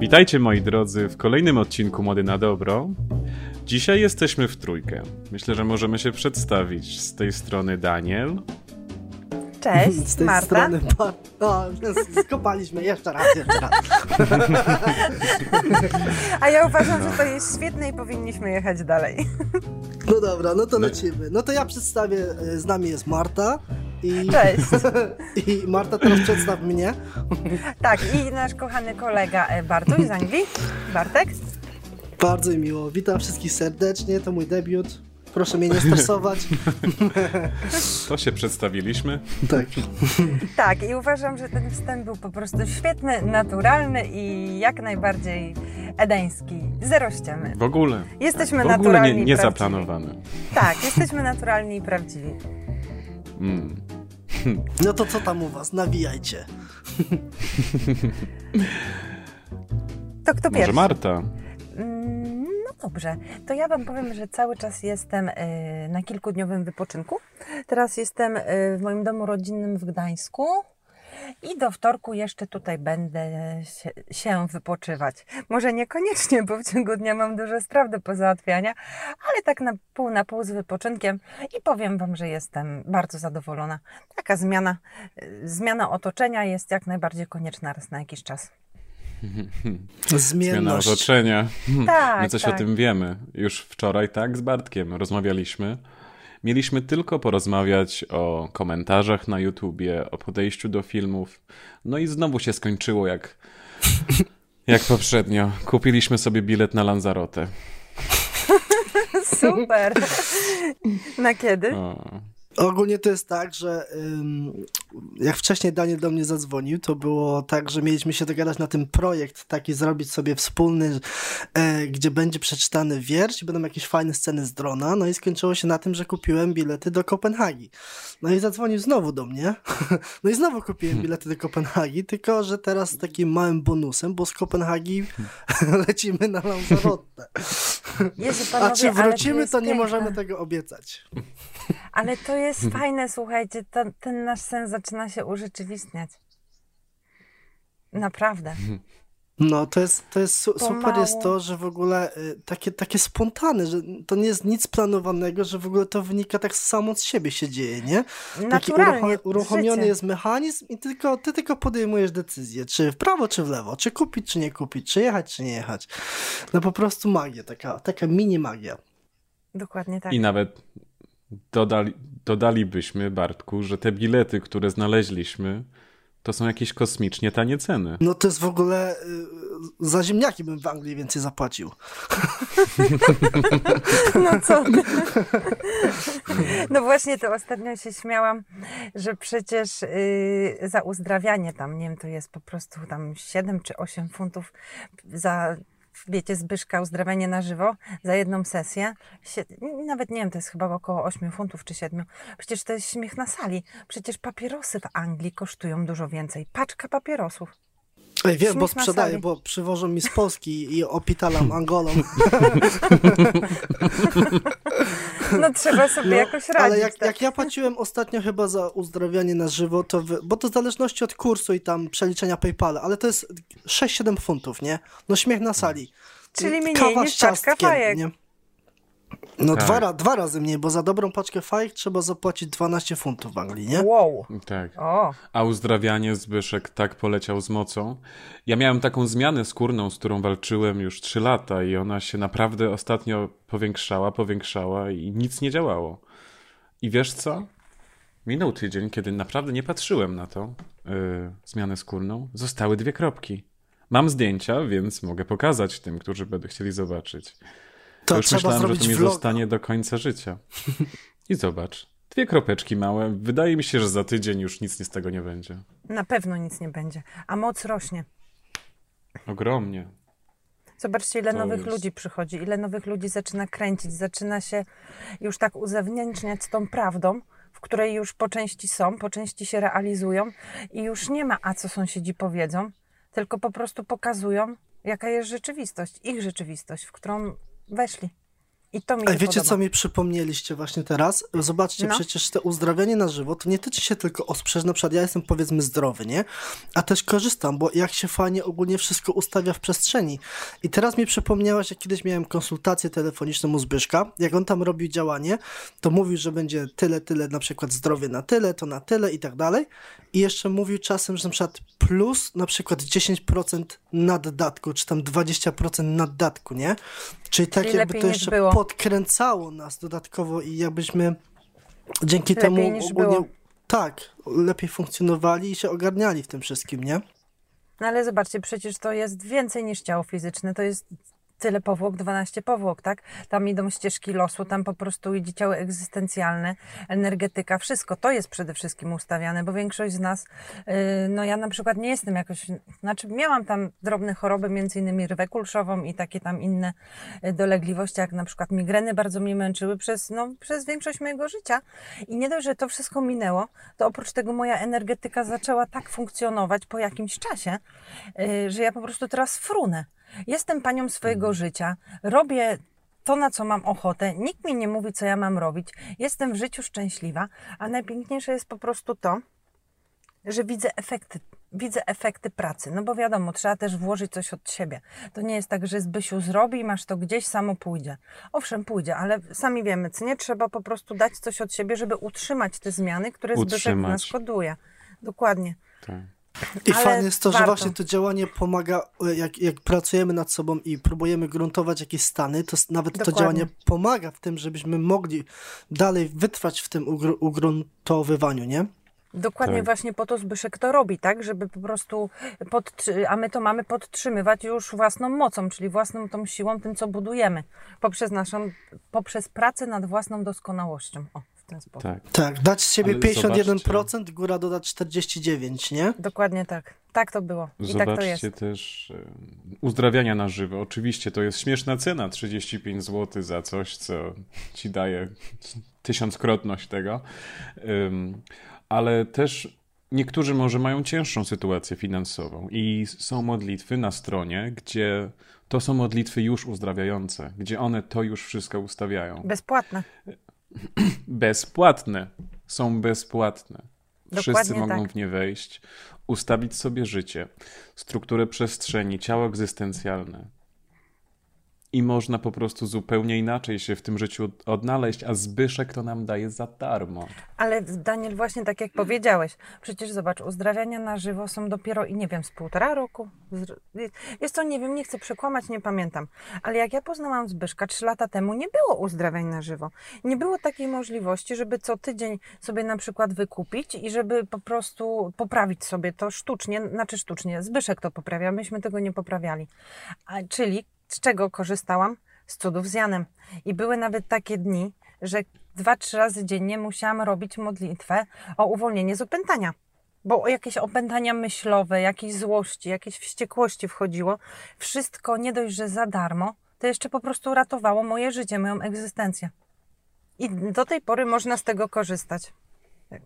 Witajcie moi drodzy w kolejnym odcinku Mody na Dobro. Dzisiaj jesteśmy w trójkę. Myślę, że możemy się przedstawić. Z tej strony Daniel. Cześć, Z tej Marta. strony. Pa... O, skopaliśmy jeszcze raz, jeszcze raz. A ja uważam, że to jest świetne i powinniśmy jechać dalej. No dobra, no to No. lecimy. No to ja przedstawię, e, z nami jest Marta. I, Cześć. I Marta, teraz przedstaw mnie. Tak, i nasz kochany kolega e, Bartuś z Anglii. Bartek. Bardzo mi miło. Witam wszystkich serdecznie, to mój debiut. Proszę mnie nie stresować. To się przedstawiliśmy. tak. Tak, i uważam, że ten wstęp był po prostu świetny, naturalny i jak najbardziej edeński. Zero ściemy. W ogóle. Jesteśmy w ogóle naturalni nie, i nie. Tak, jesteśmy naturalni i prawdziwi. Mm. No to co tam u was? Nawijajcie. To kto Może pierwszy? Marta? Mm, No dobrze, to ja Wam powiem, że cały czas jestem y, na kilkudniowym wypoczynku. Teraz jestem y, w moim domu rodzinnym w Gdańsku i do wtorku jeszcze tutaj będę się, wypoczywać. Może niekoniecznie, bo w ciągu dnia mam dużo spraw do pozałatwiania, ale tak na pół na pół z wypoczynkiem i powiem Wam, że jestem bardzo zadowolona. Taka zmiana, y, zmiana otoczenia jest jak najbardziej konieczna raz na jakiś czas. Zmiana otoczenia. Tak, My coś tak. o tym wiemy. Już wczoraj tak z Bartkiem rozmawialiśmy. Mieliśmy tylko porozmawiać o komentarzach na YouTubie, o podejściu do filmów. No i znowu się skończyło jak, jak poprzednio. Kupiliśmy sobie bilet na Lanzarotę. Super! Na kiedy? O. Ogólnie to jest tak, że ym, jak wcześniej Daniel do mnie zadzwonił, to było tak, że mieliśmy się dogadać na ten projekt, taki zrobić sobie wspólny, e, gdzie będzie przeczytany wiersz i będą jakieś fajne sceny z drona. No i skończyło się na tym, że kupiłem bilety do Kopenhagi. No i zadzwonił znowu do mnie. No i znowu kupiłem bilety do Kopenhagi, tylko że teraz z takim małym bonusem, bo z Kopenhagi lecimy na Lanzarote. Jezu, A czy wrócimy, jest to nie możemy tego obiecać. Ale to jest fajne, słuchajcie, to, ten nasz sen zaczyna się urzeczywistniać. Naprawdę. No, to jest, to jest su- super jest to, że w ogóle y, takie, takie spontane, że to nie jest nic planowanego, że w ogóle to wynika tak samo z siebie się dzieje, nie? Taki Naturalnie. urucho- uruchomiony życie. jest mechanizm i tylko, ty tylko podejmujesz decyzję, czy w prawo, czy w lewo, czy kupić, czy nie kupić, czy jechać, czy nie jechać. No po prostu magia, taka, taka mini magia. Dokładnie tak. I nawet dodali, dodalibyśmy, Bartku, że te bilety, które znaleźliśmy, to są jakieś kosmicznie tanie ceny. No to jest w ogóle, y, za ziemniaki bym w Anglii więcej zapłacił. No co ty? No właśnie, to ostatnio się śmiałam, że przecież yy, za uzdrawianie tam, nie wiem, to jest po prostu tam 7 czy 8 funtów za, wiecie, Zbyszka, uzdrawianie na żywo za jedną sesję. Nawet nie wiem, to jest chyba około 8 funtów czy 7. Przecież to jest śmiech na sali. Przecież papierosy w Anglii kosztują dużo więcej. Paczka papierosów. Ej, wiem, bo sprzedaję, bo przywożą mi z Polski i opitalam Angolą. No trzeba sobie No, jakoś radzić. Ale jak, tak. jak ja płaciłem ostatnio chyba za uzdrawianie na żywo, to wy, bo to w zależności od kursu i tam przeliczenia PayPala, ale to jest 6-7 funtów, nie? No śmiech na sali. Czyli mniej Kawa niż ciastkiem, fajek. nie? No Tak. dwa, ra- dwa razy mniej, bo za dobrą paczkę fajek trzeba zapłacić 12 funtów w Anglii, nie? Wow. Tak. O, A uzdrawianie Zbyszek tak poleciał z mocą. Ja miałem taką zmianę skórną, z którą walczyłem już 3 lata i ona się naprawdę ostatnio powiększała, powiększała i nic nie działało. I wiesz co? Minął tydzień, kiedy naprawdę nie patrzyłem na tą yy, zmianę skórną. Zostały dwie kropki. Mam zdjęcia, więc mogę pokazać tym, którzy będą chcieli zobaczyć. To już myślałem, że to mi vloga. zostanie do końca życia. I zobacz. Dwie kropeczki małe. Wydaje mi się, że za tydzień już nic z tego nie będzie. na pewno nic nie będzie. A moc rośnie. Ogromnie. Zobaczcie, ile To nowych jest- ludzi przychodzi, ile nowych ludzi zaczyna kręcić, zaczyna się już tak uzewnętrzniać z tą prawdą, w której już po części są, po części się realizują i już nie ma, a co sąsiedzi powiedzą, tylko po prostu pokazują, jaka jest rzeczywistość, ich rzeczywistość, w którą Вошли. I to mi A się wiecie, podoba. co mi przypomnieliście właśnie teraz? Zobaczcie, No. przecież te uzdrawianie na żywo to nie tyczy się tylko osób. Przecież na przykład ja jestem powiedzmy zdrowy, nie? A też korzystam, bo jak się fajnie ogólnie wszystko ustawia w przestrzeni. I teraz mi przypomniałaś, jak kiedyś miałem konsultację telefoniczną u Zbyszka, jak on tam robił działanie, to mówił, że będzie tyle, tyle, na przykład zdrowie na tyle, to na tyle i tak dalej. I jeszcze mówił czasem, że na przykład plus na przykład 10% naddatku, czy tam 20% naddatku, nie? Czyli tak Czyli jakby to jeszcze było. Podkręcało nas dodatkowo i jakbyśmy dzięki Lepiej temu ogólnie było. tak, lepiej funkcjonowali i się ogarniali w tym wszystkim, nie? No ale zobaczcie, przecież to jest więcej niż ciało fizyczne, to jest tyle powłok, 12 powłok, tak? Tam idą ścieżki losu, tam po prostu idzie ciało egzystencjalne, energetyka, wszystko to jest przede wszystkim ustawiane, bo większość z nas, yy, no ja na przykład nie jestem jakoś, znaczy miałam tam drobne choroby, między innymi rwę kulszową i takie tam inne y, dolegliwości, jak na przykład migreny bardzo mnie męczyły przez, no, przez większość mojego życia i nie dość, że to wszystko minęło, to oprócz tego moja energetyka zaczęła tak funkcjonować po jakimś czasie, yy, że ja po prostu teraz frunę. Jestem panią swojego życia, robię to, na co mam ochotę, nikt mi nie mówi, co ja mam robić, jestem w życiu szczęśliwa, a najpiękniejsze jest po prostu to, że widzę efekty, widzę efekty pracy. No bo wiadomo, trzeba też włożyć coś od siebie. To nie jest tak, że Zbysiu zrobi, masz to gdzieś, samo pójdzie. Owszem, pójdzie, ale sami wiemy, co nie trzeba po prostu dać coś od siebie, żeby utrzymać te zmiany, które Zbyszek w Utrzymać. nas koduje. Dokładnie. Tak. I Ale fajne jest to, że warto. właśnie to działanie pomaga, e, jak, jak pracujemy nad sobą i próbujemy gruntować jakieś stany, to nawet to Dokładnie. działanie pomaga w tym, żebyśmy mogli dalej wytrwać w tym ugr- ugruntowywaniu, nie? Dokładnie Tak. właśnie po to Zbyszek to robi, tak? Żeby po prostu, a my to mamy podtrzymywać już własną mocą, czyli własną tą siłą, tym co budujemy, poprzez naszą, poprzez pracę nad własną doskonałością. O, ten sposób. tak. Tak, dać z siebie Ale 51%, góra doda 49%, nie? Dokładnie tak. Tak to było. I Zobaczcie tak to jest. też e, uzdrawiania na żywo. Oczywiście to jest śmieszna cena, 35 zł za coś, co ci daje tysiąckrotność tego. Ale też niektórzy może mają cięższą sytuację finansową i są modlitwy na stronie, gdzie to są modlitwy już uzdrawiające, gdzie one to już wszystko ustawiają. Bezpłatne. Bezpłatne. Są bezpłatne. Wszyscy Dokładnie mogą tak. w nie wejść, ustawić sobie życie, strukturę przestrzeni, ciało egzystencjalne. I można po prostu zupełnie inaczej się w tym życiu od- odnaleźć, a Zbyszek to nam daje za darmo. Ale Daniel, właśnie tak jak powiedziałeś, przecież zobacz, uzdrawiania na żywo są dopiero i nie wiem, z półtora roku. Jest to, nie wiem, nie chcę przekłamać, nie pamiętam. Ale jak ja poznałam Zbyszka trzy lata temu, nie było uzdrawiań na żywo. Nie było takiej możliwości, żeby co tydzień sobie na przykład wykupić i żeby po prostu poprawić sobie to sztucznie, znaczy sztucznie, Zbyszek to poprawia, myśmy tego nie poprawiali. A, czyli z czego korzystałam? Z cudów z Janem. I były nawet takie dni, że dwa, trzy razy dziennie musiałam robić modlitwę o uwolnienie z opętania. Bo jakieś opętania myślowe, jakieś złości, jakieś wściekłości wchodziło. Wszystko nie dość, że za darmo, to jeszcze po prostu ratowało moje życie, moją egzystencję. I do tej pory można z tego korzystać.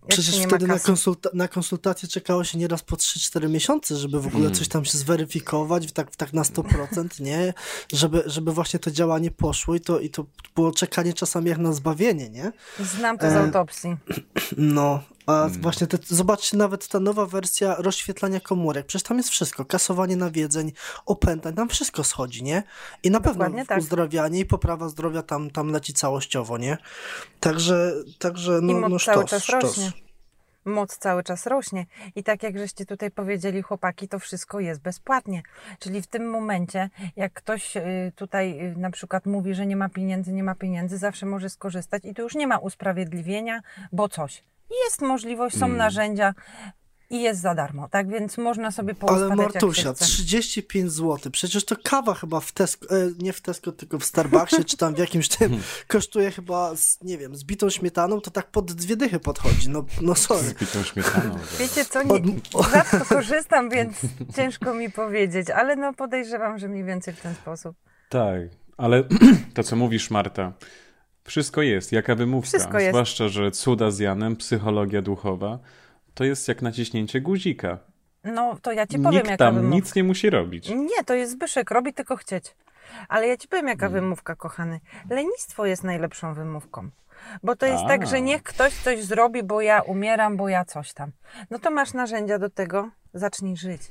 Przecież wtedy na, konsulta- na konsultację czekało się nieraz po 3-4 miesiące, żeby w ogóle Hmm. coś tam się zweryfikować, tak, tak na 100%, nie? Żeby, żeby właśnie to działanie poszło i to, i to było czekanie czasami jak na zbawienie, nie? Znam to z E, autopsji. No, a właśnie te, zobaczcie nawet ta nowa wersja rozświetlania komórek. Przecież tam jest wszystko. Kasowanie nawiedzeń, opętań, tam wszystko schodzi, nie? I na pewno Dokładnie tak. uzdrawianie i poprawa zdrowia tam, tam leci całościowo, nie? Także, także no, I moc no cały sztos, czas sztos. rośnie. Moc cały czas rośnie. I tak jak żeście tutaj powiedzieli, chłopaki, to wszystko jest bezpłatnie. Czyli w tym momencie, jak ktoś y, tutaj y, na przykład mówi, że nie ma pieniędzy, nie ma pieniędzy, zawsze może skorzystać i tu już nie ma usprawiedliwienia, bo coś. Jest możliwość, są Mm. narzędzia i jest za darmo. Tak więc można sobie Ale poustawiać Martusia, jak się chce. 35 zł. Przecież to kawa chyba w Tesco, e, nie w Tesco, tylko w Starbucksie, czy tam w jakimś tym kosztuje chyba, z, nie wiem, z bitą śmietaną, to tak pod dwie dychy podchodzi. No, no sorry. Z bitą śmietaną. Wiecie co, nie, rzadko korzystam, więc ciężko mi powiedzieć, ale no podejrzewam, że mniej więcej w ten sposób. Tak, ale to co mówisz, Marta, wszystko jest, jaka wymówka. Wszystko jest. Zwłaszcza, że cuda z Janem, psychologia duchowa, to jest jak naciśnięcie guzika. No to ja ci powiem, Nikt jaka tam wymówka. nic nie musi robić. Nie, to jest Zbyszek, robi tylko chcieć. Ale ja ci powiem, jaka Hmm. wymówka, kochany. Lenistwo jest najlepszą wymówką. Bo to jest tak, A. że niech ktoś coś zrobi, bo ja umieram, bo ja coś tam. No to masz narzędzia do tego, zacznij żyć.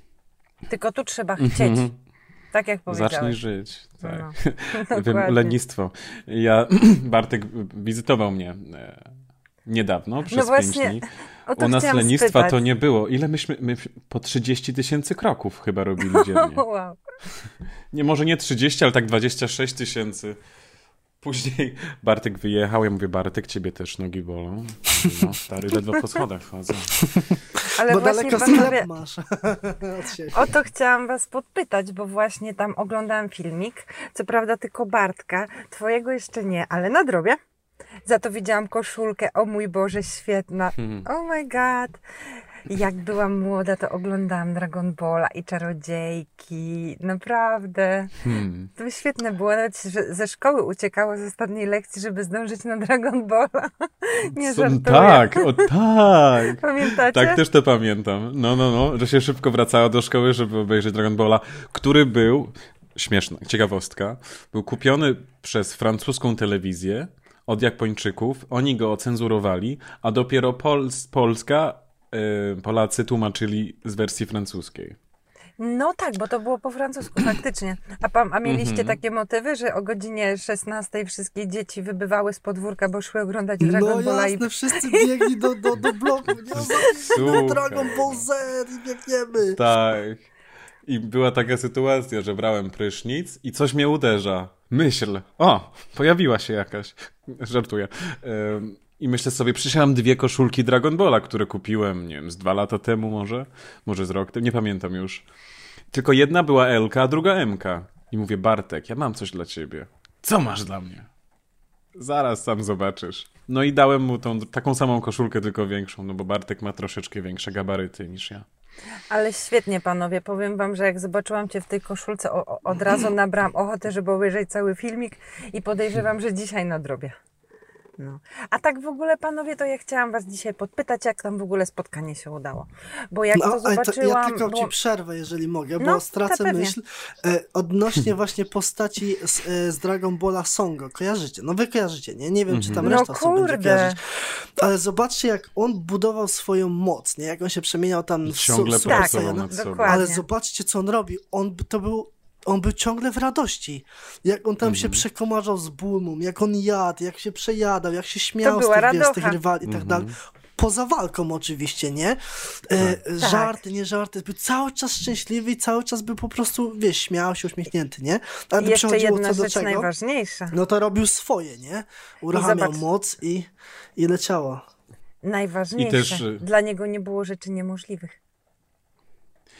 Tylko tu trzeba chcieć. Tak jak powiedziałeś. Zacznij żyć. Tak. No, lenistwo. Ja, Bartek wizytował mnie e, niedawno, przez No pięć dni. U nas lenistwa spytać. to nie było. Ile myśmy, my po 30 tysięcy kroków chyba robili dziennie. Wow. Nie, może nie 30, ale tak 26 tysięcy. Później Bartek wyjechał, ja mówię, Bartek, ciebie też nogi bolą. No, stary, ledwo po schodach chodzę. Ale Bo właśnie daleko panowie, masz od siebie. o to chciałam was podpytać, bo właśnie tam oglądałam filmik. Co prawda tylko Bartka, twojego jeszcze nie, ale nadrobię. Za to widziałam koszulkę, o mój Boże, świetna. Hmm. Oh my god. Jak byłam młoda, to oglądałam Dragon Balla i Czarodziejki. Naprawdę. Hmm. To świetne było. Nawet że ze szkoły uciekało z ostatniej lekcji, żeby zdążyć na Dragon Balla. Nie Co- żartuję. Tak, o tak. Pamiętacie? Tak, też to pamiętam. No, no, no, że się szybko wracała do szkoły, żeby obejrzeć Dragon Balla, który był, śmieszna ciekawostka, był kupiony przez francuską telewizję od Japończyków. Oni go ocenzurowali, a dopiero Pols Polska, Polacy tłumaczyli z wersji francuskiej. No tak, bo to było po francusku, faktycznie. A, a mieliście Mhm. takie motywy, że o godzinie 16 wszystkie dzieci wybywały z podwórka, bo szły oglądać No Dragon Balla i jasne, wszyscy biegli do, do, do bloku, nie? Dragon Ball Z i biegniemy. Tak. I była taka sytuacja, że brałem prysznic i coś mnie uderza. Myśl. O, pojawiła się jakaś. Żartuję. Ym, I myślę sobie, mam dwie koszulki Dragon Balla, które kupiłem, nie wiem, z dwa lata temu może, może z rok temu, nie pamiętam już. Tylko jedna była L, a druga M. I mówię, Bartek, ja mam coś dla ciebie. Co masz dla mnie? Zaraz sam zobaczysz. No i dałem mu tą taką samą koszulkę, tylko większą, no bo Bartek ma troszeczkę większe gabaryty niż ja. Ale świetnie, panowie. Powiem wam, że jak zobaczyłam cię w tej koszulce, o, o, od razu nabrałam ochotę, żeby obejrzeć cały filmik i podejrzewam, że dzisiaj nadrobię. No. A tak w ogóle, panowie, to ja chciałam was dzisiaj podpytać, jak tam w ogóle spotkanie się udało. Bo jak No, to ale to ja zobaczyłam... tylko bo... ci przerwę, jeżeli mogę, bo No, stracę myśl e, odnośnie właśnie postaci z, e, z Dragon Balla Songo. Kojarzycie? No wy kojarzycie, nie? Nie wiem, czy tam No reszta osób będzie kurde. kojarzyć. Ale zobaczcie, jak on budował swoją moc, nie? Jak on się przemieniał tam w Ciągle su- Tak, Saiyana. nad sobą. dokładnie. Ale zobaczcie, co on robi. On to był. On był ciągle w radości. Jak on tam się przekomarzał z Bulmą, jak on jadł, jak się przejadał, jak się śmiał z tych, wiesz, tych radocha. rywali i tak dalej. Poza walką oczywiście, nie? E, Tak. Żarty, nie żarty. Był cały czas szczęśliwy i cały czas był po prostu, wiesz, śmiał się, uśmiechnięty, nie? Ale I to jeszcze jedna rzecz czego? najważniejsza. No to robił swoje, nie? Uruchamiał zobacz. moc i, i leciało. Najważniejsze. I też, y- Dla niego nie było rzeczy niemożliwych.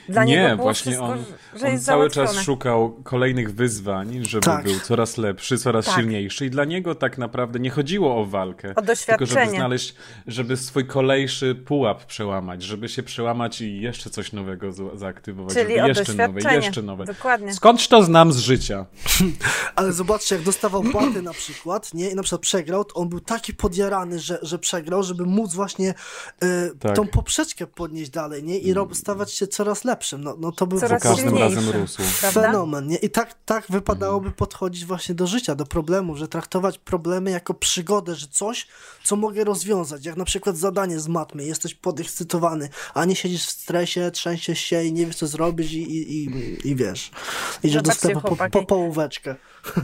Dla nie, niego było właśnie wszystko, on, że on cały czas szukał kolejnych wyzwań, żeby Tak. był coraz lepszy, coraz Tak. silniejszy i dla niego tak naprawdę nie chodziło o walkę, O tylko doświadczenie. żeby znaleźć, żeby swój kolejszy pułap przełamać, żeby się przełamać i jeszcze coś nowego za- zaaktywować, Czyli żeby o jeszcze nowe, jeszcze nowe. Dokładnie. Skądś to znam z życia. Ale zobaczcie, jak dostawał baty na przykład, nie? I na przykład przegrał, to on był taki podjarany, że, że przegrał, żeby móc właśnie e, Tak. tą poprzeczkę podnieść dalej, nie? I rob, stawać się coraz lepszym. No, no to był Coraz każdym razem rósł. Fenomen, nie? I tak, tak wypadałoby podchodzić właśnie do życia, do problemów, że traktować problemy jako przygodę, że coś, co mogę rozwiązać. Jak na przykład zadanie z matmy, jesteś podekscytowany, a nie siedzisz w stresie, trzęsiesz się i nie wiesz, co zrobić i, i, i, i wiesz. Idziesz do Zobaczcie, sklepu po, po połóweczkę.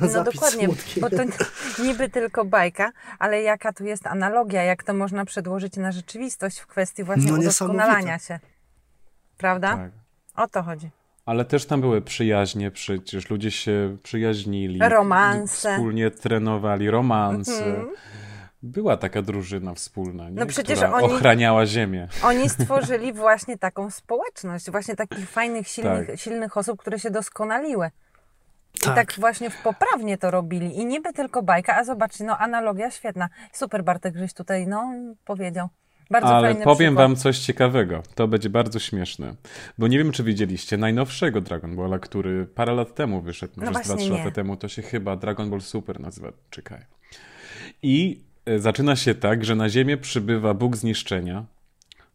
No dokładnie, smutki. bo to niby tylko bajka, ale jaka tu jest analogia, jak to można przedłożyć na rzeczywistość w kwestii właśnie No udoskonalania się. Prawda? Tak. O to chodzi. Ale też tam były przyjaźnie przecież, ludzie się przyjaźnili. Romanse. Wspólnie trenowali, romanse. Była taka drużyna wspólna, nie? No przecież która oni- ochraniała ziemię. Oni stworzyli właśnie taką społeczność, właśnie takich fajnych, silnych, Tak. silnych osób, które się doskonaliły. I Tak. tak właśnie w poprawnie to robili. I niby tylko bajka, a zobaczcie, no analogia świetna. Super Bartek, żeś tutaj, no, powiedział. Bardzo Ale powiem przykład. wam coś ciekawego. To będzie bardzo śmieszne. Bo nie wiem, czy widzieliście najnowszego Dragon Balla, który parę lat temu wyszedł, może z No właśnie 2-3 nie. lata temu. To się chyba Dragon Ball Super nazywa. Czekaj. I e, zaczyna się tak, że na Ziemię przybywa Bóg zniszczenia,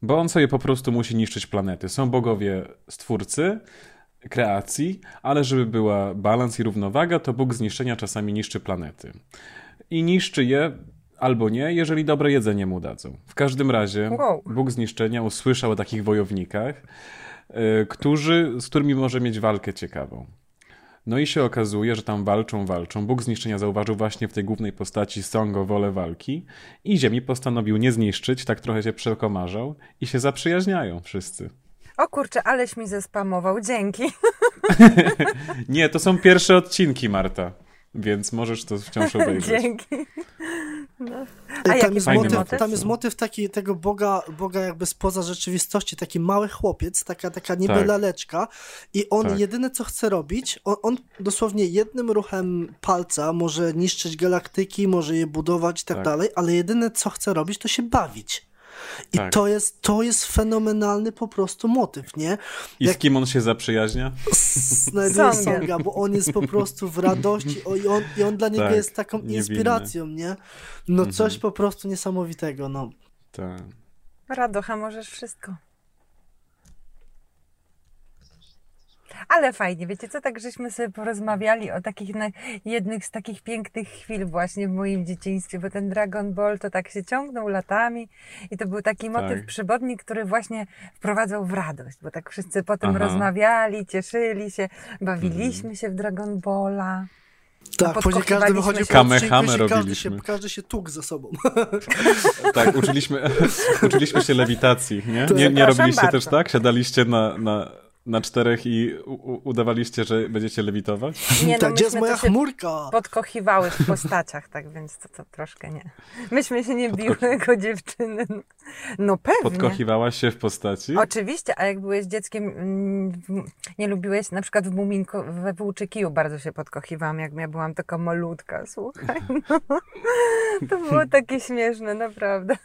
bo on sobie po prostu musi niszczyć planety. Są bogowie stwórcy kreacji, ale żeby była balans i równowaga, to Bóg zniszczenia czasami niszczy planety. I niszczy je albo nie, jeżeli dobre jedzenie mu dadzą. W każdym razie Wow. Bóg zniszczenia usłyszał o takich wojownikach, y, którzy, z którymi może mieć walkę ciekawą. No i się okazuje, że tam walczą, walczą. Bóg zniszczenia zauważył właśnie w tej głównej postaci Songo wolę walki i Ziemi postanowił nie zniszczyć, tak trochę się przekomarzał i się zaprzyjaźniają wszyscy. O kurczę, aleś mi zespamował, dzięki. Nie, to są pierwsze odcinki, Marta, więc możesz to wciąż obejrzeć. dzięki. No. A tam, jest motyw, motyw. tam jest motyw taki tego Boga, Boga jakby spoza rzeczywistości, taki mały chłopiec, taka, taka niby Tak. laleczka i on Tak. jedyne co chce robić, on, on dosłownie jednym ruchem palca może niszczyć galaktyki, może je budować i tak, Tak. dalej, ale jedyne co chce robić to się bawić. I Tak. to, jest, to jest fenomenalny po prostu motyw, nie? I z kim on się zaprzyjaźnia? Znajduję Songiem. Songa, bo on jest po prostu w radości o, i, on, i on dla niego Tak, jest taką niewinny. inspiracją, nie? No Mhm. coś po prostu niesamowitego, no. Tak. Radocha, możesz wszystko. Ale fajnie, wiecie co, tak żeśmy sobie porozmawiali o takich na, jednych z takich pięknych chwil właśnie w moim dzieciństwie, bo ten Dragon Ball to tak się ciągnął latami i to był taki motyw Tak. przewodni, który właśnie wprowadzał w radość, bo tak wszyscy potem Aha. rozmawiali, cieszyli się, bawiliśmy się w Dragon Balla. Tak, później każdy wychodził się. po się każdy, robiliśmy. się, każdy się tukł ze sobą. Tak, uczyliśmy, uczyliśmy się lewitacji, nie? Nie, nie robiliście bardzo. też tak? Siadaliście na, na, na czterech i udawaliście, że będziecie lewitować? Nie, no, tak, gdzie jest myśmy moja chmurka? podkochiwały w postaciach, tak więc to, to troszkę nie. Myśmy się nie biły jako dziewczyny. No pewnie. Podkochiwałaś się w postaci? Oczywiście, a jak byłeś dzieckiem, mm, nie lubiłeś, na przykład w Muminko, we Włóczykiju bardzo się podkochiwałam, jak ja byłam taka malutka, słuchaj. No. To było takie śmieszne, naprawdę.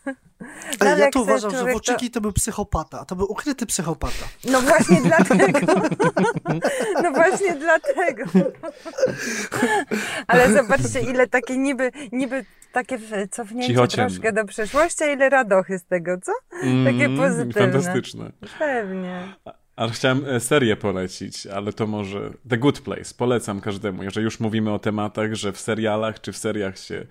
Ale ja jak to uważam, że Włóczyki to był psychopata. To był ukryty psychopata. No właśnie dlatego. No właśnie dlatego. Ale zobaczcie, ile takie niby, niby takie cofnięcie Cichociemne. troszkę do przeszłości, a ile radochy z tego, co? Takie Mm, pozytywne. Fantastyczne. Pewnie. Ale chciałem e, serię polecić, ale to może The Good Place. Polecam każdemu. Jeżeli już mówimy o tematach, że w serialach czy w seriach się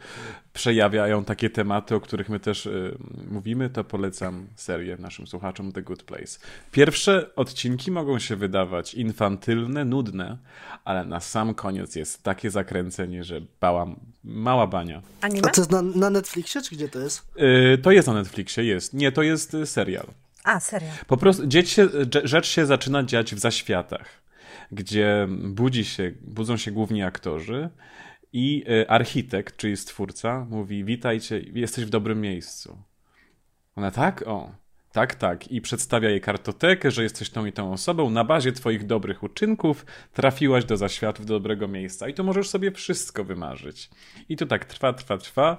przejawiają takie tematy, o których my też y, mówimy, to polecam serię naszym słuchaczom The Good Place. Pierwsze odcinki mogą się wydawać infantylne, nudne, ale na sam koniec jest takie zakręcenie, że bała, mała bania. Anime? A to jest na, na Netflixie, czy gdzie to jest? Y, to jest na Netflixie, jest. Nie, to jest serial. A, serio. Po prostu się, rzecz się zaczyna dziać w zaświatach, gdzie budzi się, budzą się główni aktorzy i e, architekt, czyli stwórca, mówi: Witajcie, jesteś w dobrym miejscu. Ona tak? O. Tak, tak. I przedstawia jej kartotekę, że jesteś tą i tą osobą. Na bazie twoich dobrych uczynków trafiłaś do zaświatów, do dobrego miejsca. I to możesz sobie wszystko wymarzyć. I to tak trwa, trwa, trwa.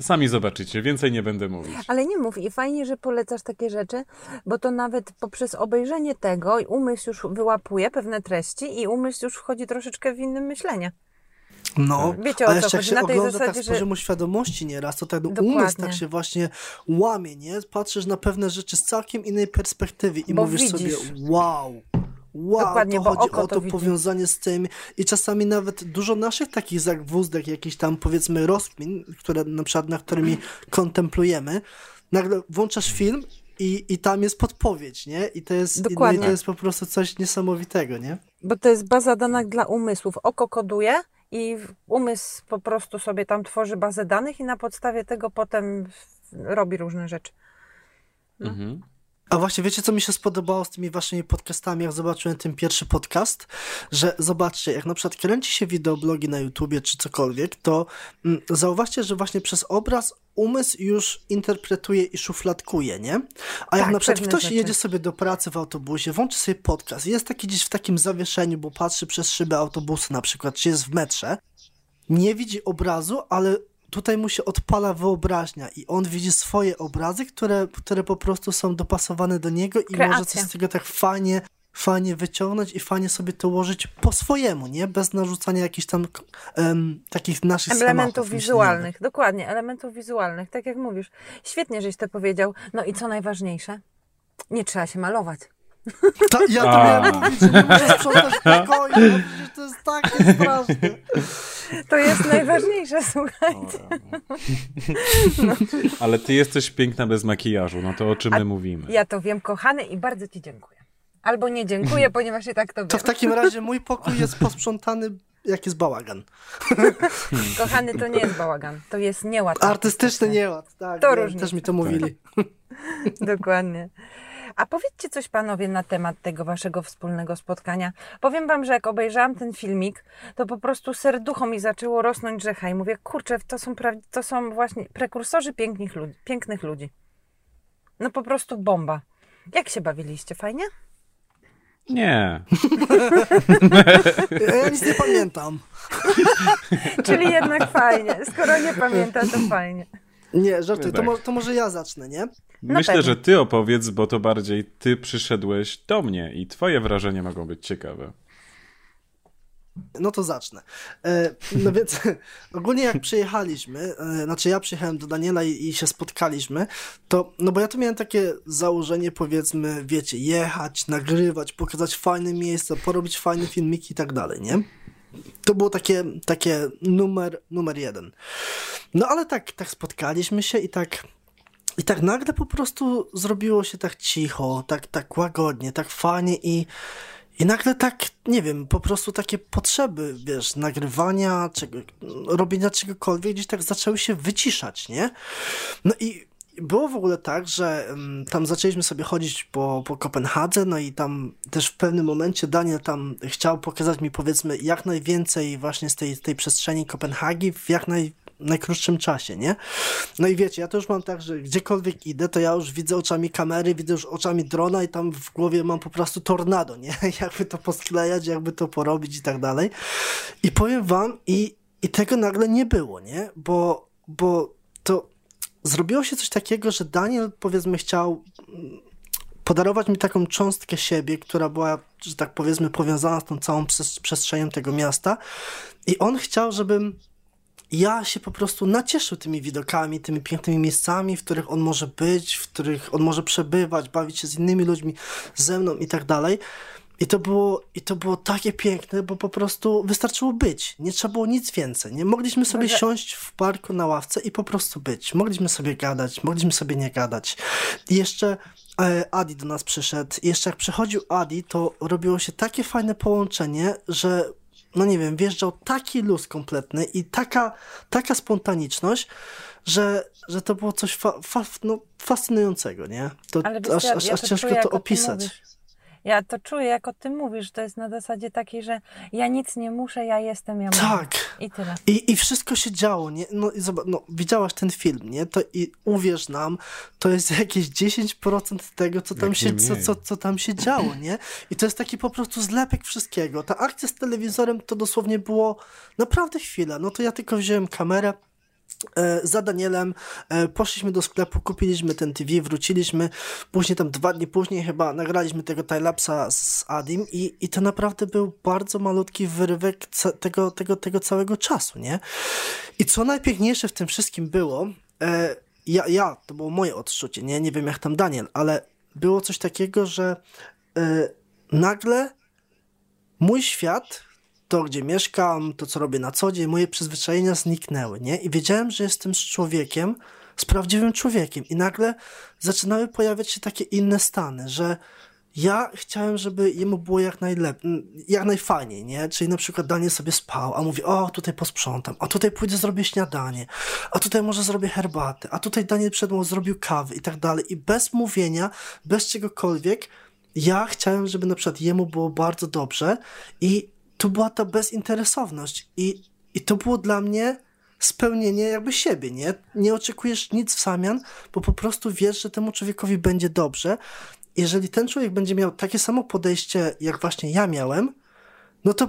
Sami zobaczycie, więcej nie będę mówić. Ale nie mów i fajnie, że polecasz takie rzeczy, bo to nawet poprzez obejrzenie tego umysł już wyłapuje pewne treści i umysł już wchodzi troszeczkę w innym myślenie. No, Wiecie, o a co jeszcze jak chodzi? się Na tej ogląda zasadzie, tak z że- poziomu świadomości nieraz, to ten Dokładnie. umysł tak się właśnie łamie, nie? Patrzysz na pewne rzeczy z całkiem innej perspektywy i Bo mówisz widzisz. sobie wow, wow, Dokładnie, to bo chodzi oko o to to powiązanie z tym i czasami nawet dużo naszych takich zagwózdek, jakichś tam powiedzmy rozkmin, które na przykład, na którymi kontemplujemy, nagle włączasz film i, i tam jest podpowiedź, nie? I to jest, Dokładnie. I to jest po prostu coś niesamowitego, nie? Bo to jest baza danych dla umysłów. Oko koduje i umysł po prostu sobie tam tworzy bazę danych i na podstawie tego potem robi różne rzeczy. Mhm. A właśnie, wiecie, co mi się spodobało z tymi waszymi podcastami, jak zobaczyłem ten pierwszy podcast? Że zobaczcie, jak na przykład kręci się wideoblogi na YouTubie czy cokolwiek, to mm, zauważcie, że właśnie przez obraz umysł już interpretuje i szufladkuje, nie? A jak Tak, na przykład ktoś rzeczy. jedzie sobie do pracy w autobusie, włączy sobie podcast, jest taki gdzieś w takim zawieszeniu, bo patrzy przez szybę autobusu na przykład, czy jest w metrze, nie widzi obrazu, ale tutaj mu się odpala wyobraźnia i on widzi swoje obrazy, które, które po prostu są dopasowane do niego i może Kreacja. coś z tego tak fajnie, fajnie wyciągnąć i fajnie sobie to ułożyć po swojemu, nie? Bez narzucania jakichś tam em, takich naszych Elementów wizualnych, dokładnie, elementów wizualnych, tak jak mówisz. Świetnie, żeś to powiedział. No i co najważniejsze? Nie trzeba się malować. Ta, ja to A. miałem mówić, że nie muszę sprzątać pokoju, no to jest takie straszne. To jest najważniejsze, słuchajcie. Ale ty jesteś piękna bez makijażu, no to o czym my mówimy? Ja to wiem, kochany, i bardzo Ci dziękuję. Albo nie dziękuję, ponieważ i tak to To wiem. w takim razie mój pokój jest posprzątany, jak jest bałagan. Kochany, to nie jest bałagan, to jest nieład. Artystyczny nieład, tak. To różnica. Też mi to mówili. Dokładnie. A powiedzcie coś panowie na temat tego waszego wspólnego spotkania. Powiem wam, że jak obejrzałam ten filmik, to po prostu serducho mi zaczęło rosnąć rzecha i mówię, kurczę, to są, pra- to są właśnie prekursorzy pięknych ludzi, pięknych ludzi. No po prostu bomba. Jak się bawiliście? Fajnie? Nie. Ja nic nie pamiętam. Czyli jednak fajnie. Skoro nie pamięta, to fajnie. Nie, żartuję. To, Tak. mo- to może ja zacznę, nie? Myślę, że ty opowiedz, bo to bardziej ty przyszedłeś do mnie i twoje wrażenia mogą być ciekawe. No to zacznę. E, no więc ogólnie jak przyjechaliśmy, e, znaczy ja przyjechałem do Daniela i, i się spotkaliśmy, to, no bo ja tu miałem takie założenie, powiedzmy, wiecie, jechać, nagrywać, pokazać fajne miejsca, porobić fajne filmiki i tak dalej, nie? To było takie, takie numer, numer jeden. No ale tak, tak spotkaliśmy się i tak, i tak nagle po prostu zrobiło się tak cicho, tak, tak łagodnie, tak fajnie i, i nagle tak, nie wiem, po prostu takie potrzeby, wiesz, nagrywania, czego, robienia czegokolwiek gdzieś tak zaczęły się wyciszać, nie? No i było w ogóle tak, że mm, tam zaczęliśmy sobie chodzić po, po Kopenhadze, no i tam też w pewnym momencie Daniel tam chciał pokazać mi powiedzmy jak najwięcej właśnie z tej, tej przestrzeni Kopenhagi w jak naj, najkrótszym czasie, nie? No i wiecie, ja to już mam tak, że gdziekolwiek idę, to ja już widzę oczami kamery, widzę już oczami drona i tam w głowie mam po prostu tornado, nie? Jakby to posklejać, jakby to porobić i tak dalej. I powiem wam, i, i tego nagle nie było, nie? Bo, bo to zrobiło się coś takiego, że Daniel powiedzmy chciał mm, podarować mi taką cząstkę siebie, która była, że tak powiedzmy, powiązana z tą całą przes- przestrzenią tego miasta. I on chciał, żebym ja się po prostu nacieszył tymi widokami, tymi pięknymi miejscami, w których on może być, w których on może przebywać, bawić się z innymi ludźmi, ze mną i tak dalej. I to było, i to było takie piękne, bo po prostu wystarczyło być. Nie trzeba było nic więcej. Nie mogliśmy sobie Może- siąść w parku na ławce i po prostu być. Mogliśmy sobie gadać, mogliśmy sobie nie gadać. I jeszcze e, Adi do nas przyszedł. I jeszcze jak przychodził Adi, to robiło się takie fajne połączenie, że no nie wiem, wjeżdżał taki luz kompletny i taka, taka spontaniczność, że, że to było coś fa, fa, no, fascynującego, nie? To Ale aż, ja, aż, ja aż to ciężko to opisać. mówisz. Ja to czuję, jak o tym mówisz, że to jest na zasadzie takiej, że ja nic nie muszę, ja jestem, ja mogę. Tak. I tyle. I, I wszystko się działo, nie? No, i zobacz, no, widziałaś ten film, nie? To i uwierz nam, to jest jakieś 10% tego, co tam, Jak się, co, co, co tam się działo, nie? I to jest taki po prostu zlepek wszystkiego. Ta akcja z telewizorem to dosłownie było naprawdę chwila. No to ja tylko wziąłem kamerę, za Danielem, e, poszliśmy do sklepu, kupiliśmy ten TV, wróciliśmy, później tam dwa dni później chyba nagraliśmy tego timelapsa z Adim i, i to naprawdę był bardzo malutki wyrywek tego, tego, tego całego czasu, nie? I co najpiękniejsze w tym wszystkim było, e, ja, ja, to było moje odczucie, nie? Nie wiem jak tam Daniel, ale było coś takiego, że e, nagle mój świat, to gdzie mieszkam, to co robię na co dzień, moje przyzwyczajenia zniknęły, nie? I wiedziałem, że jestem z człowiekiem, z prawdziwym człowiekiem. I nagle zaczynały pojawiać się takie inne stany, że ja chciałem, żeby jemu było jak najlepiej, jak najfajniej, nie? Czyli na przykład Daniel sobie spał, a mówi, o, tutaj posprzątam, a tutaj pójdę zrobię śniadanie, a tutaj może zrobię herbatę, a tutaj Daniel przed mną zrobił kawy i tak dalej. I bez mówienia, bez czegokolwiek, ja chciałem, żeby na przykład jemu było bardzo dobrze i tu była ta bezinteresowność i, i to było dla mnie spełnienie jakby siebie, nie? Nie oczekujesz nic w zamian, bo po prostu wiesz, że temu człowiekowi będzie dobrze. Jeżeli ten człowiek będzie miał takie samo podejście, jak właśnie ja miałem, no to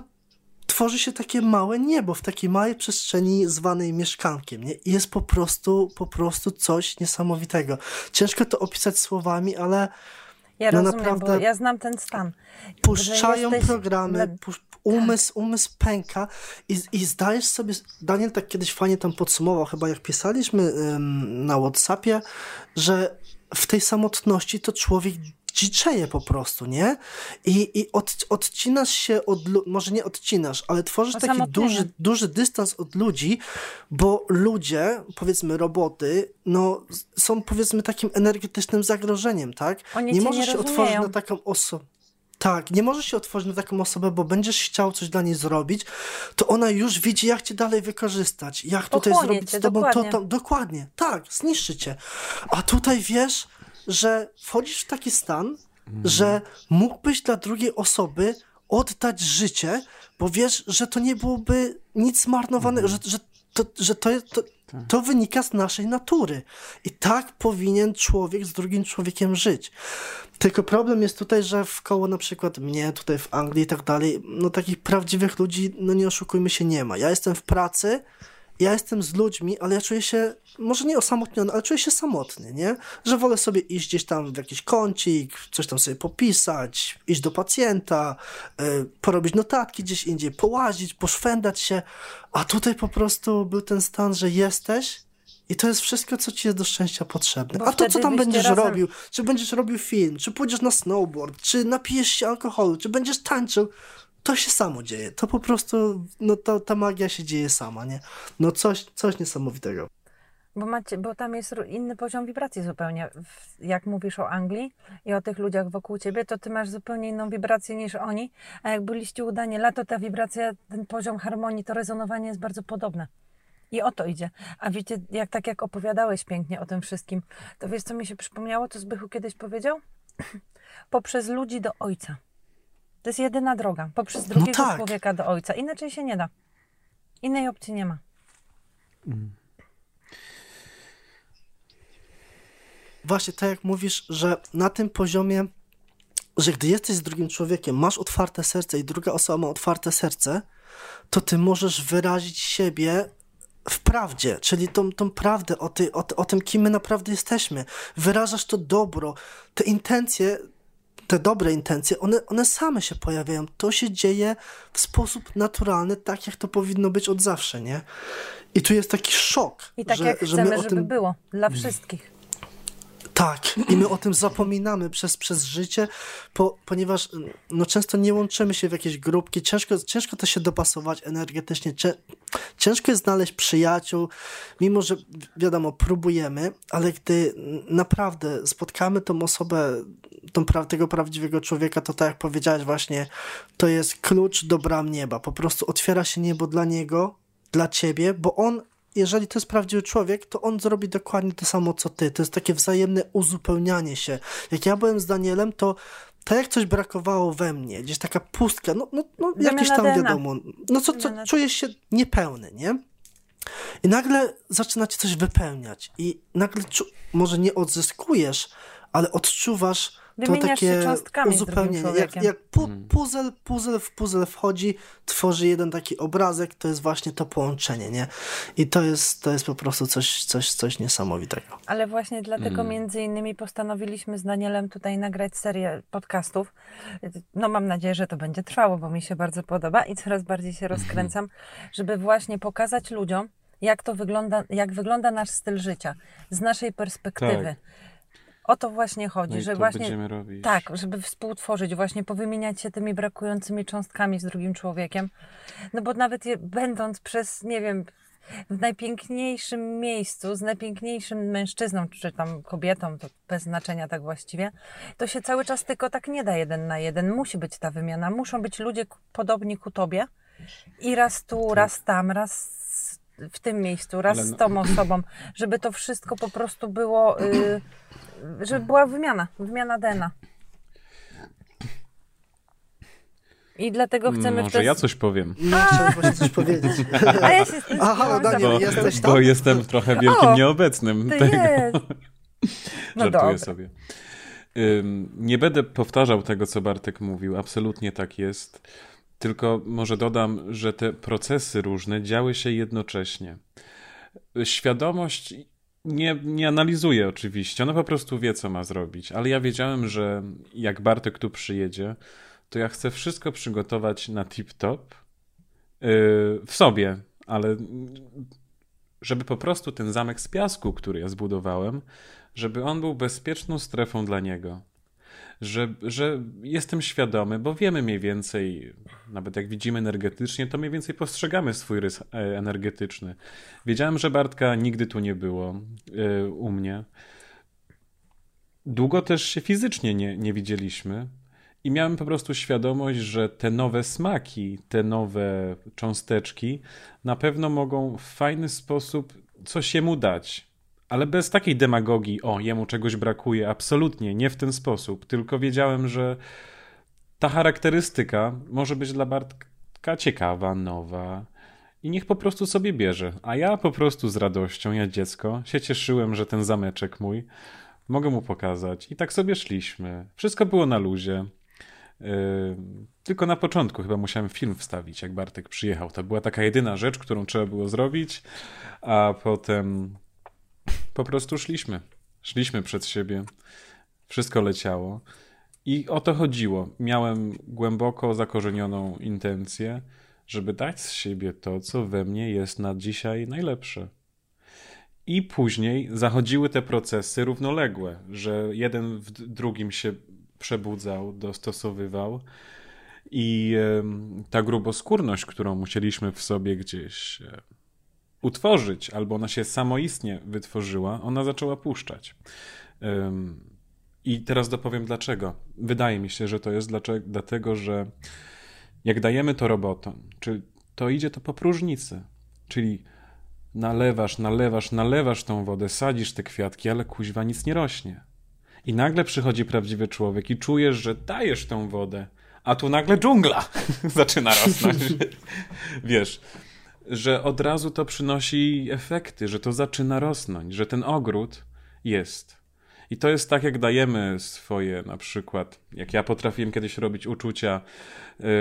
tworzy się takie małe niebo w takiej małej przestrzeni zwanej mieszkankiem, nie? I jest po prostu, po prostu coś niesamowitego. Ciężko to opisać słowami, ale Ja No rozumiem, naprawdę ja znam ten stan. puszczają programy, le- umysł, umysł pęka i, i zdajesz sobie, Daniel tak kiedyś fajnie tam podsumował, chyba jak pisaliśmy ym, na Whatsappie, że w tej samotności to człowiek dziczeje po prostu, nie? I, i od, odcinasz się od, może nie odcinasz, ale tworzysz taki duży, duży dystans od ludzi, bo ludzie, powiedzmy roboty, no są powiedzmy takim energetycznym zagrożeniem, tak? Oni nie możesz się otworzyć na taką osobę. Tak, nie możesz się otworzyć na taką osobę, bo będziesz chciał coś dla niej zrobić, to ona już widzi, jak cię dalej wykorzystać, jak tutaj zrobić cię, z tobą dokładnie. to tam. Dokładnie, tak, zniszczy cię. A tutaj wiesz, że wchodzisz w taki stan, mhm. że mógłbyś dla drugiej osoby oddać życie, bo wiesz, że to nie byłoby nic zmarnowanego, mhm. że, że to, że to, to, tak. To wynika z naszej natury. I tak powinien człowiek z drugim człowiekiem żyć. Tylko problem jest tutaj, że w koło na przykład mnie, tutaj w Anglii i tak dalej, no takich prawdziwych ludzi, no nie oszukujmy się, nie ma. Ja jestem w pracy, ja jestem z ludźmi, ale ja czuję się, może nie osamotniony, ale czuję się samotny, nie? Że wolę sobie iść gdzieś tam w jakiś kącik, coś tam sobie popisać, iść do pacjenta, yy, porobić notatki gdzieś indziej, połazić, poszwędać się, a tutaj po prostu był ten stan, że jesteś i to jest wszystko, co ci jest do szczęścia potrzebne. Bo A to, co tam będziesz razem... robił, czy będziesz robił film, czy pójdziesz na snowboard, czy napijesz się alkoholu, czy będziesz tańczył, to się samo dzieje. To po prostu, no to, ta magia się dzieje sama, nie? No coś, coś niesamowitego. Bo, macie, bo tam jest inny poziom wibracji zupełnie. Jak mówisz o Anglii i o tych ludziach wokół ciebie, to ty masz zupełnie inną wibrację niż oni. A jak byliście udanie lato, ta wibracja, ten poziom harmonii, to rezonowanie jest bardzo podobne. I o to idzie. A wiecie, jak tak jak opowiadałeś pięknie o tym wszystkim, to wiesz, co mi się przypomniało, to Zbychu kiedyś powiedział? Poprzez ludzi do ojca. To jest jedyna droga. Poprzez no drugiego no tak. człowieka do ojca. Inaczej się nie da. Innej opcji nie ma. Mm. Właśnie tak jak mówisz, że na tym poziomie, że gdy jesteś z drugim człowiekiem, masz otwarte serce i druga osoba ma otwarte serce, to ty możesz wyrazić siebie w prawdzie, czyli tą, tą prawdę o, ty, o, o tym, kim my naprawdę jesteśmy. Wyrażasz to dobro, te intencje, te dobre intencje, one, one same się pojawiają. To się dzieje w sposób naturalny, tak jak to powinno być od zawsze, nie? I tu jest taki szok. I tak że, jak chcemy, że żeby tym... było dla wszystkich. Tak, i my o tym zapominamy przez, przez życie, po, ponieważ no, często nie łączymy się w jakieś grupki, ciężko, ciężko to się dopasować energetycznie, ciężko jest znaleźć przyjaciół, mimo że wiadomo, próbujemy, ale gdy naprawdę spotkamy tą osobę, tą, tego prawdziwego człowieka, to tak jak powiedziałeś właśnie, to jest klucz do bram nieba, po prostu otwiera się niebo dla niego, dla ciebie, bo on jeżeli to jest prawdziwy człowiek, to on zrobi dokładnie to samo co ty. To jest takie wzajemne uzupełnianie się. Jak ja byłem z Danielem, to tak jak coś brakowało we mnie, gdzieś taka pustka, no, no, no jakieś tam DNA. wiadomo, no co, co czujesz się niepełny, nie? I nagle zaczynacie coś wypełniać i nagle może nie odzyskujesz, ale odczuwasz to takie uzupełnienie. Jak, jak pu hmm. puzzle, puzzle w puzzle wchodzi, tworzy jeden taki obrazek, to jest właśnie to połączenie, nie? I to jest, to jest po prostu coś, coś, coś niesamowitego. Ale właśnie dlatego hmm. między innymi postanowiliśmy z Danielem tutaj nagrać serię podcastów. No mam nadzieję, że to będzie trwało, bo mi się bardzo podoba i coraz bardziej się mhm. rozkręcam, żeby właśnie pokazać ludziom, jak to wygląda, jak wygląda nasz styl życia z naszej perspektywy. Tak o to właśnie chodzi, no że właśnie tak, żeby współtworzyć, właśnie powymieniać się tymi brakującymi cząstkami z drugim człowiekiem. No bo nawet je, będąc przez, nie wiem, w najpiękniejszym miejscu, z najpiękniejszym mężczyzną, czy tam kobietą, to bez znaczenia tak właściwie, to się cały czas tylko tak nie da jeden na jeden. Musi być ta wymiana, muszą być ludzie podobni ku tobie i raz tu, tak. raz tam, raz w tym miejscu, raz no... z tą osobą, żeby to wszystko po prostu było... Y, żeby była wymiana, wymiana DNA. I dlatego chcemy Może ja coś powiem. No, chciałem coś powiedzieć. A ja się z tym Aha, Daniel, bo, jesteś tam? Bo jestem trochę wielkim o, nieobecnym. Ty tego. Jest. No Żartuję dobra. sobie. nie będę powtarzał tego, co Bartek mówił. Absolutnie tak jest. Tylko może dodam, że te procesy różne działy się jednocześnie. Świadomość nie, nie analizuje oczywiście, ona po prostu wie, co ma zrobić, ale ja wiedziałem, że jak Bartek tu przyjedzie, to ja chcę wszystko przygotować na tip-top yy, w sobie, ale żeby po prostu ten zamek z piasku, który ja zbudowałem, żeby on był bezpieczną strefą dla niego. Że, że jestem świadomy, bo wiemy mniej więcej, nawet jak widzimy energetycznie, to mniej więcej postrzegamy swój rys e, energetyczny. Wiedziałem, że Bartka nigdy tu nie było yy, u mnie. Długo też się fizycznie nie, nie widzieliśmy. I miałem po prostu świadomość, że te nowe smaki, te nowe cząsteczki na pewno mogą w fajny sposób coś jemu dać. Ale bez takiej demagogii, o, jemu czegoś brakuje, absolutnie, nie w ten sposób. Tylko wiedziałem, że ta charakterystyka może być dla Bartka ciekawa, nowa. I niech po prostu sobie bierze. A ja po prostu z radością, ja dziecko, się cieszyłem, że ten zameczek mój mogę mu pokazać. I tak sobie szliśmy. Wszystko było na luzie. Yy, tylko na początku chyba musiałem film wstawić, jak Bartek przyjechał. To była taka jedyna rzecz, którą trzeba było zrobić, a potem po prostu szliśmy. Szliśmy przed siebie. Wszystko leciało. I o to chodziło. Miałem głęboko zakorzenioną intencję, żeby dać z siebie to, co we mnie jest na dzisiaj najlepsze. I później zachodziły te procesy równoległe, że jeden w drugim się przebudzał, dostosowywał. I ta gruboskórność, którą musieliśmy w sobie gdzieś utworzyć, albo ona się samoistnie wytworzyła, ona zaczęła puszczać. I teraz dopowiem dlaczego. Wydaje mi się, że to jest dlaczego, dlatego, że jak dajemy to robotom, czy to idzie to po próżnicy, czyli nalewasz, nalewasz, nalewasz tą wodę, sadzisz te kwiatki, ale kuźwa nic nie rośnie. I nagle przychodzi prawdziwy człowiek i czujesz, że dajesz tą wodę, a tu nagle dżungla zaczyna rosnąć. Wiesz, że od razu to przynosi efekty, że to zaczyna rosnąć, że ten ogród jest. I to jest tak, jak dajemy swoje, na przykład, jak ja potrafiłem kiedyś robić uczucia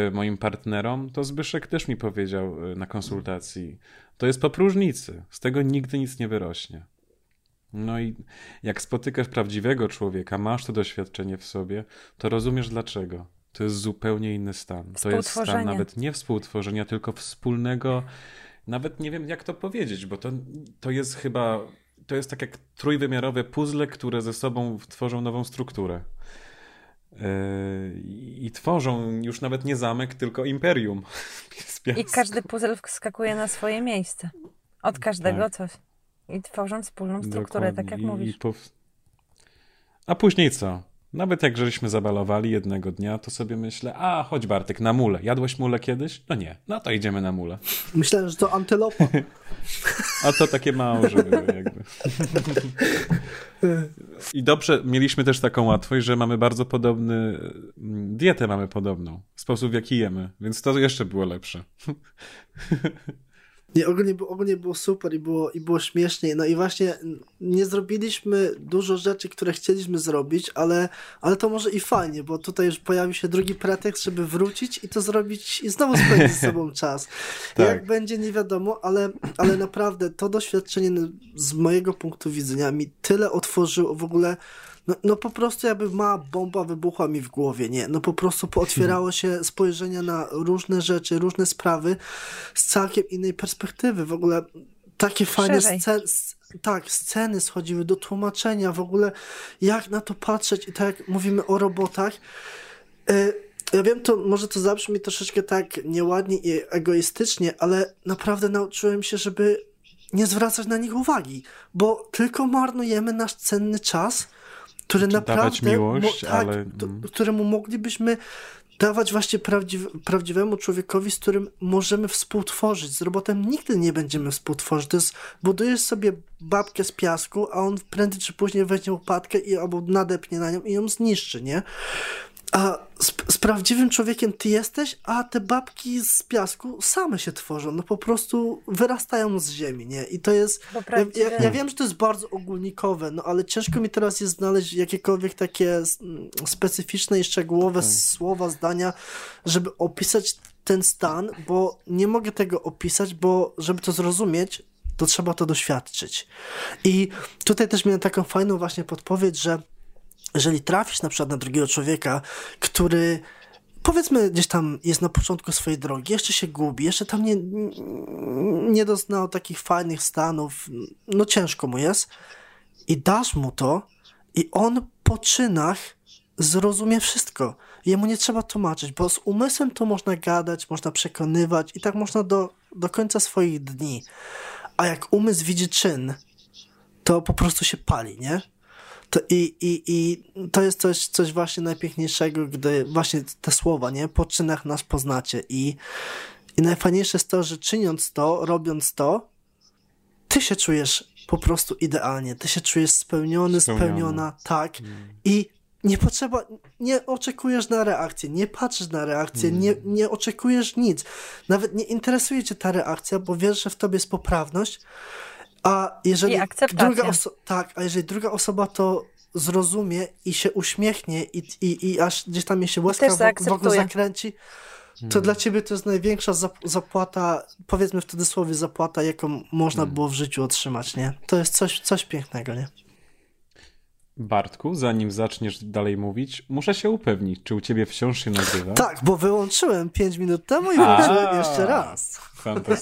y, moim partnerom, to Zbyszek też mi powiedział y, na konsultacji, to jest po próżnicy, z tego nigdy nic nie wyrośnie. No i jak spotykasz prawdziwego człowieka, masz to doświadczenie w sobie, to rozumiesz dlaczego. To jest zupełnie inny stan. To jest stan nawet nie współtworzenia, tylko wspólnego, nawet nie wiem jak to powiedzieć, bo to, to jest chyba, to jest tak jak trójwymiarowe puzzle, które ze sobą tworzą nową strukturę. Yy, I tworzą już nawet nie zamek, tylko imperium. I każdy puzzle wskakuje na swoje miejsce. Od każdego tak. coś. I tworzą wspólną strukturę, Dokładnie. tak jak I, mówisz. I A później co? Nawet jak żeśmy zabalowali jednego dnia, to sobie myślę, a chodź Bartek, na mule. Jadłeś mule kiedyś? No nie. No to idziemy na mule. Myślałem, że to antylopa. a to takie małe, żeby jakby. I dobrze, mieliśmy też taką łatwość, że mamy bardzo podobny, dietę mamy podobną, sposób w jaki jemy, więc to jeszcze było lepsze. Nie, ogólnie, ogólnie było super i było, i było śmiesznie. No i właśnie nie zrobiliśmy dużo rzeczy, które chcieliśmy zrobić, ale, ale to może i fajnie, bo tutaj już pojawi się drugi pretekst, żeby wrócić i to zrobić i znowu spędzić z sobą czas. tak. Jak będzie, nie wiadomo, ale, ale naprawdę to doświadczenie z mojego punktu widzenia mi tyle otworzyło w ogóle no, no po prostu jakby mała bomba wybuchła mi w głowie, nie? No po prostu otwierało się spojrzenia na różne rzeczy, różne sprawy z całkiem innej perspektywy. W ogóle takie fajne sceny, tak, sceny schodziły do tłumaczenia, w ogóle jak na to patrzeć i tak jak mówimy o robotach, yy, ja wiem, to może to zabrzmi troszeczkę tak nieładnie i egoistycznie, ale naprawdę nauczyłem się, żeby nie zwracać na nich uwagi, bo tylko marnujemy nasz cenny czas, które naprawdę. Dawać miłość, mo, tak, ale. To, któremu moglibyśmy dawać właśnie prawdziw, prawdziwemu człowiekowi, z którym możemy współtworzyć. Z robotem nigdy nie będziemy współtworzyć. To jest, budujesz sobie babkę z piasku, a on prędzej czy później weźmie łopatkę i albo nadepnie na nią i ją zniszczy, nie? A z, z, prawdziwym człowiekiem ty jesteś, a te babki z piasku same się tworzą. No po prostu wyrastają z ziemi, nie? I to jest. Ja, ja, ja, wiem, że to jest bardzo ogólnikowe, no ale ciężko mi teraz jest znaleźć jakiekolwiek takie specyficzne i szczegółowe tak. słowa, zdania, żeby opisać ten stan, bo nie mogę tego opisać, bo żeby to zrozumieć, to trzeba to doświadczyć. I tutaj też miałem taką fajną właśnie podpowiedź, że jeżeli trafisz na przykład na drugiego człowieka, który powiedzmy gdzieś tam jest na początku swojej drogi, jeszcze się gubi, jeszcze tam nie, nie doznał takich fajnych stanów, no ciężko mu jest i dasz mu to i on po czynach zrozumie wszystko. Jemu nie trzeba tłumaczyć, bo z umysłem to można gadać, można przekonywać i tak można do, do końca swoich dni. A jak umysł widzi czyn, to po prostu się pali, nie? To i, i, I to jest coś, coś właśnie najpiękniejszego, gdy właśnie te słowa, nie? Po czynach nas poznacie. I, I najfajniejsze jest to, że czyniąc to, robiąc to, ty się czujesz po prostu idealnie. Ty się czujesz spełniony, Spełniony. spełniona, tak. Mm. I nie potrzeba, nie oczekujesz na reakcję, nie patrzysz na reakcję, mm. nie, nie oczekujesz nic. Nawet nie interesuje cię ta reakcja, bo wiesz, że w tobie jest poprawność. A jeżeli druga osoba, tak, a jeżeli druga osoba to zrozumie i się uśmiechnie i, i, i aż gdzieś tam jej się łezka wokół zakręci, to hmm. dla ciebie to jest największa zapłata, powiedzmy w cudzysłowie zapłata, jaką można hmm. było w życiu otrzymać, nie? To jest coś, coś pięknego, nie? Bartku, zanim zaczniesz dalej mówić, muszę się upewnić, czy u ciebie wciąż się nagrywa? Tak, bo wyłączyłem 5 minut temu i włączyłem jeszcze raz.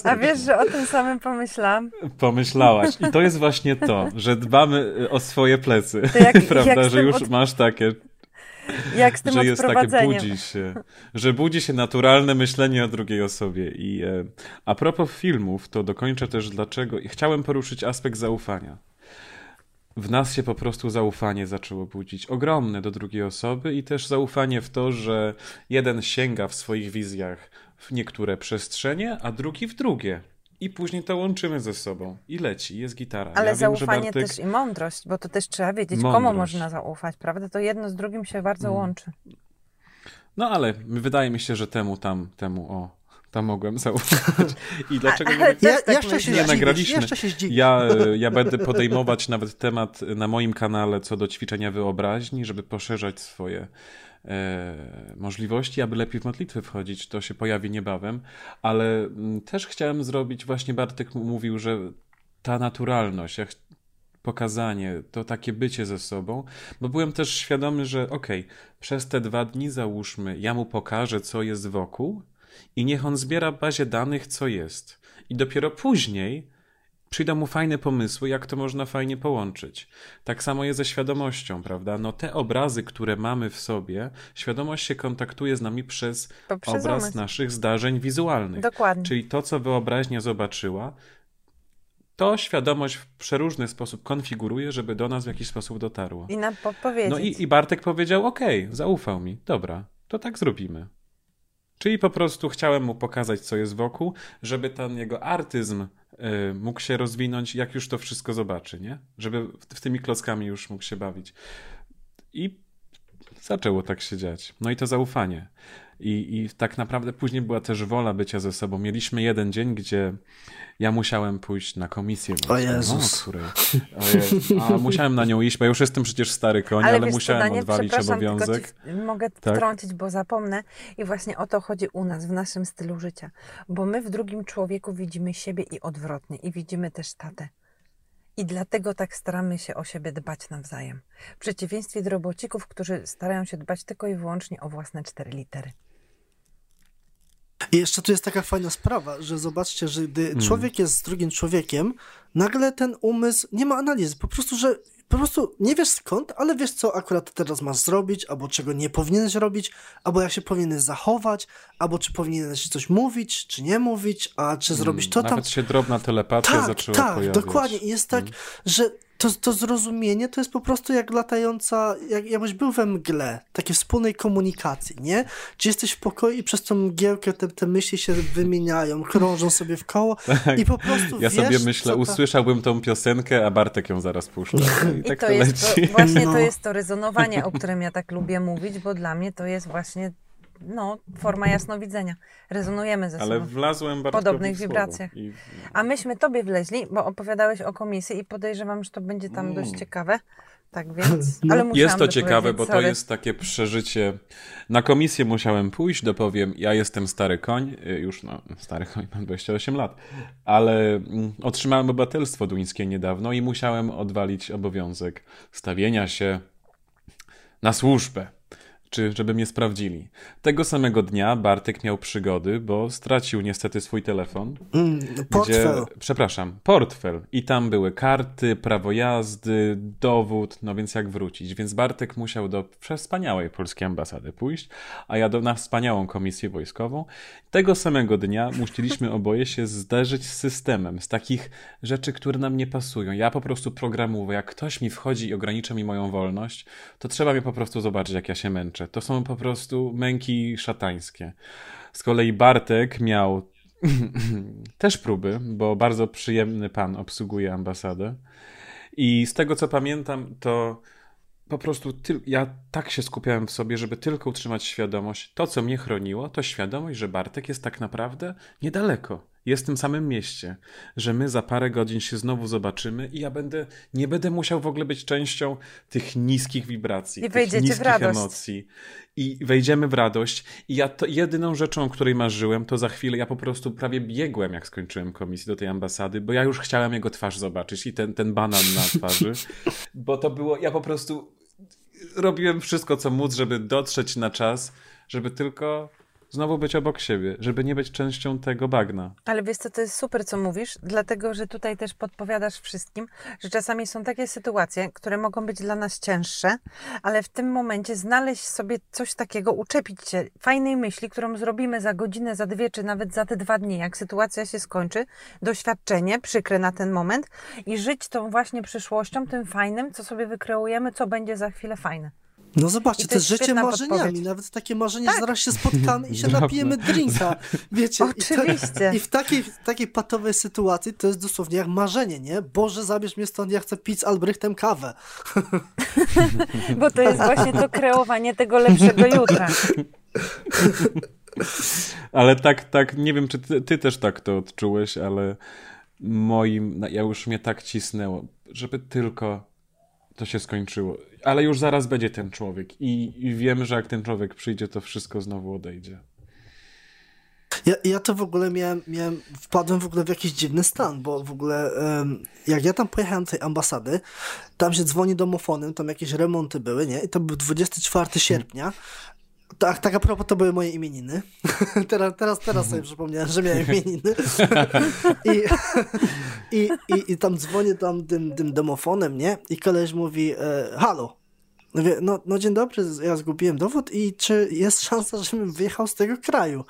A wiesz, że o tym samym pomyślałam? Pomyślałaś. I to jest właśnie to, że dbamy o swoje plecy. Jak, Prawda, jak że już od... masz takie jak z tym że jest takie budzi się, że budzi się naturalne myślenie o drugiej osobie. I e, a propos filmów, to dokończę też dlaczego. I chciałem poruszyć aspekt zaufania. W nas się po prostu zaufanie zaczęło budzić. Ogromne do drugiej osoby i też zaufanie w to, że jeden sięga w swoich wizjach w niektóre przestrzenie, a drugi w drugie. I później to łączymy ze sobą. I leci, jest gitara. Ale ja zaufanie wiem, Bartek... też i mądrość, bo to też trzeba wiedzieć, mądrość. komu można zaufać, prawda? To jedno z drugim się bardzo hmm. łączy. No ale wydaje mi się, że temu tam, temu o, tam mogłem zaufać. I dlaczego nie, ja, tak jeszcze, się nie nagraliśmy? Jeszcze się ja, ja będę podejmować nawet temat na moim kanale co do ćwiczenia wyobraźni, żeby poszerzać swoje e, możliwości, aby lepiej w modlitwy wchodzić. To się pojawi niebawem, ale mm, też chciałem zrobić, właśnie Bartek mówił, że ta naturalność, jak pokazanie, to takie bycie ze sobą, bo byłem też świadomy, że okej, okay, przez te dwa dni załóżmy, ja mu pokażę, co jest wokół i niech on zbiera w bazie danych, co jest. I dopiero później przyjdą mu fajne pomysły, jak to można fajnie połączyć. Tak samo jest ze świadomością, prawda? No te obrazy, które mamy w sobie, świadomość się kontaktuje z nami przez Poprzez obraz umysł. naszych zdarzeń wizualnych. Dokładnie. Czyli to, co wyobraźnia zobaczyła, to świadomość w przeróżny sposób konfiguruje, żeby do nas w jakiś sposób dotarło. I nam podpowiedzieć. No i, i Bartek powiedział, okej, okay, zaufał mi, dobra, to tak zrobimy. Czyli po prostu chciałem mu pokazać, co jest wokół, żeby ten jego artyzm y, mógł się rozwinąć, jak już to wszystko zobaczy, nie? Żeby w, w tymi klockami już mógł się bawić. I zaczęło tak się dziać. No i to zaufanie. I, I tak naprawdę później była też wola bycia ze sobą. Mieliśmy jeden dzień, gdzie ja musiałem pójść na komisję. O Jezus. No, której, a musiałem na nią iść, bo już jestem przecież stary koń, ale, ale wiesz, musiałem Daniel, odwalić obowiązek. mogę tak? wtrącić, bo zapomnę. I właśnie o to chodzi u nas, w naszym stylu życia. Bo my w drugim człowieku widzimy siebie i odwrotnie. I widzimy też tatę. I dlatego tak staramy się o siebie dbać nawzajem. W przeciwieństwie do robocików, którzy starają się dbać tylko i wyłącznie o własne cztery litery. I jeszcze tu jest taka fajna sprawa, że zobaczcie, że gdy hmm. człowiek jest z drugim człowiekiem, nagle ten umysł nie ma analizy. Po prostu, że po prostu nie wiesz skąd, ale wiesz, co akurat teraz masz zrobić, albo czego nie powinieneś robić, albo jak się powinieneś zachować, albo czy powinieneś coś mówić, czy nie mówić, a czy zrobić to Nawet tam. Nawet się drobna telepatia tak, zaczęła tak, pojawiać. dokładnie. I jest tak, hmm. że to, to zrozumienie to jest po prostu jak latająca, jak, jakbyś był we mgle, takiej wspólnej komunikacji, nie? Gdzie jesteś w pokoju i przez tą mgiełkę te, te myśli się wymieniają, krążą sobie w koło tak. i po prostu Ja wiesz, sobie myślę, usłyszałbym tą piosenkę, a Bartek ją zaraz puszcza. I, I tak to, to jest to, właśnie no. to jest to rezonowanie, o którym ja tak lubię mówić, bo dla mnie to jest właśnie no, forma jasnowidzenia. Rezonujemy ze sobą. Ale wlazłem w podobnych wibracjach. I... A myśmy tobie wleźli, bo opowiadałeś o komisji i podejrzewam, że to będzie tam mm. dość ciekawe. Tak więc, no. ale Jest to ciekawe, bo sorry. to jest takie przeżycie. Na komisję musiałem pójść, dopowiem, ja jestem stary koń, y, już no, stary koń, mam 28 lat, ale mm, otrzymałem obywatelstwo duńskie niedawno i musiałem odwalić obowiązek stawienia się na służbę czy żeby mnie sprawdzili. Tego samego dnia Bartek miał przygody, bo stracił niestety swój telefon. Mm, portfel. Gdzie, przepraszam, portfel. I tam były karty, prawo jazdy, dowód, no więc jak wrócić. Więc Bartek musiał do wspaniałej polskiej ambasady pójść, a ja do, na wspaniałą komisję wojskową. Tego samego dnia musieliśmy oboje się zderzyć z systemem, z takich rzeczy, które nam nie pasują. Ja po prostu programuję, jak ktoś mi wchodzi i ogranicza mi moją wolność, to trzeba mnie po prostu zobaczyć, jak ja się męczę. To są po prostu męki szatańskie. Z kolei Bartek miał też próby, bo bardzo przyjemny pan obsługuje ambasadę. I z tego co pamiętam, to po prostu ty, ja tak się skupiałem w sobie, żeby tylko utrzymać świadomość. To, co mnie chroniło, to świadomość, że Bartek jest tak naprawdę niedaleko. Jest w tym samym mieście, że my za parę godzin się znowu zobaczymy i ja będę, nie będę musiał w ogóle być częścią tych niskich wibracji, I tych niskich emocji. I wejdziemy w radość. I ja to jedyną rzeczą, o której marzyłem, to za chwilę ja po prostu prawie biegłem, jak skończyłem komisję do tej ambasady, bo ja już chciałem jego twarz zobaczyć i ten, ten banan na twarzy. Bo to było, ja po prostu robiłem wszystko, co móc, żeby dotrzeć na czas, żeby tylko znowu być obok siebie, żeby nie być częścią tego bagna. Ale wiesz co, to jest super, co mówisz, dlatego, że tutaj też podpowiadasz wszystkim, że czasami są takie sytuacje, które mogą być dla nas cięższe, ale w tym momencie znaleźć sobie coś takiego, uczepić się fajnej myśli, którą zrobimy za godzinę, za dwie, czy nawet za te dwa dni, jak sytuacja się skończy, doświadczenie przykre na ten moment i żyć tą właśnie przyszłością, tym fajnym, co sobie wykreujemy, co będzie za chwilę fajne. No zobaczcie, to, to jest życie marzeniami. Podpowiedź. Nawet takie marzenie, tak. że zaraz się spotkamy i się napijemy drinka. Wiecie, Oczywiście. I, i w takiej, takiej patowej sytuacji to jest dosłownie jak marzenie, nie? Boże, zabierz mnie stąd, ja chcę pić z Albrechtem kawę. Bo to jest właśnie to kreowanie tego lepszego jutra. Ale tak, tak, nie wiem, czy ty, ty też tak to odczułeś, ale moim, ja już mnie tak cisnęło, żeby tylko to się skończyło. Ale już zaraz będzie ten człowiek i, i wiem, że jak ten człowiek przyjdzie, to wszystko znowu odejdzie. Ja, ja to w ogóle miałem, miałem, wpadłem w ogóle w jakiś dziwny stan, bo w ogóle um, jak ja tam pojechałem do tej ambasady, tam się dzwoni domofonem, tam jakieś remonty były, nie? I to był 24 sierpnia, tak, tak a propos, to były moje imieniny. teraz, teraz, teraz sobie przypomniałem, że miałem imieniny. I, i, i, I tam dzwonię tam tym, tym domofonem, nie? I koleś mówi, e, halo. Mówię, no, no dzień dobry, ja zgubiłem dowód i czy jest szansa, żebym wyjechał z tego kraju?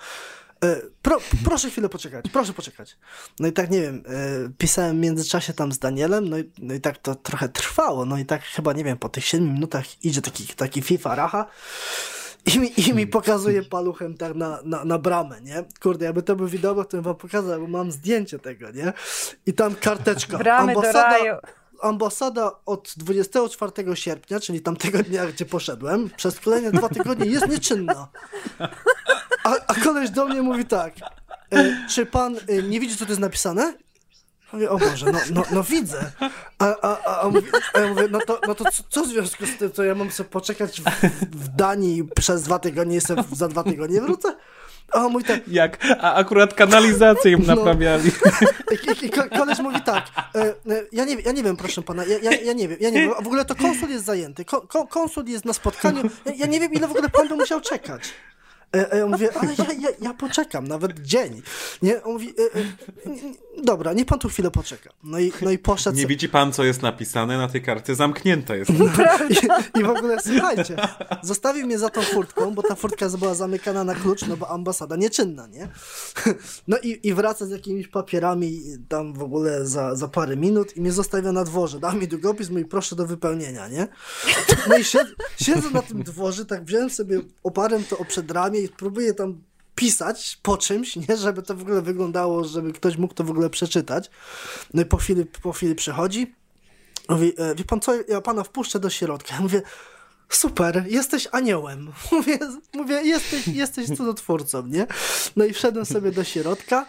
E, pro, proszę chwilę poczekać, proszę poczekać. No i tak nie wiem, e, pisałem w międzyczasie tam z Danielem, no i, no i tak to trochę trwało, no i tak chyba, nie wiem, po tych 7 minutach idzie taki, taki FIFA racha i mi, i mi pokazuje paluchem tak na, na, na bramę, nie? Kurde, jakby to był wideo, to bym wam pokazał, bo mam zdjęcie tego, nie? I tam karteczka. Bramy ambasada. Ambasada od 24 sierpnia, czyli tamtego dnia, gdzie poszedłem, przez kolejne dwa tygodnie jest nieczynna. A, a koleś do mnie mówi tak, e, czy pan e, nie widzi, co tu jest napisane? Mówię, o Boże, no, no, no widzę. A, a, a, mówi, a ja mówię, no to, no to co, co w związku z tym, to ja mam sobie poczekać w, w Danii przez dwa tygodnie, jestem za dwa tygodnie wrócę? A mój tak. Jak? A akurat kanalizację im no. naprawiali. I, i, koleś mówi tak. E, e, ja, nie, ja nie wiem, proszę pana, ja, ja, ja nie wiem, ja nie wiem. W ogóle to konsul jest zajęty. Ko, konsul jest na spotkaniu. Ja, ja nie wiem, ile w ogóle pan by musiał czekać. E, ja mówię, ale ja, ja, ja poczekam, nawet dzień. Nie? On mówi, e, e, dobra, niech pan tu chwilę poczeka. No i, no i poszedł. Nie widzi pan, co jest napisane na tej karcie? Zamknięta jest. I, I, w ogóle, słuchajcie, zostawił mnie za tą furtką, bo ta furtka była zamykana na klucz, no bo ambasada nieczynna, nie? No i, i wraca z jakimiś papierami tam w ogóle za, za parę minut i mnie zostawia na dworze. Da mi długopis, mój proszę do wypełnienia, nie? No i siedzę, siedzę na tym dworze, tak wziąłem sobie, oparłem to o przedramię próbuję tam pisać po czymś, nie, żeby to w ogóle wyglądało, żeby ktoś mógł to w ogóle przeczytać. No i po chwili, po chwili przychodzi, mówi, e, wie pan co, ja pana wpuszczę do środka. Ja mówię, super, jesteś aniołem. Mówię, mówię jesteś, jesteś cudotwórcą, nie? No i wszedłem sobie do środka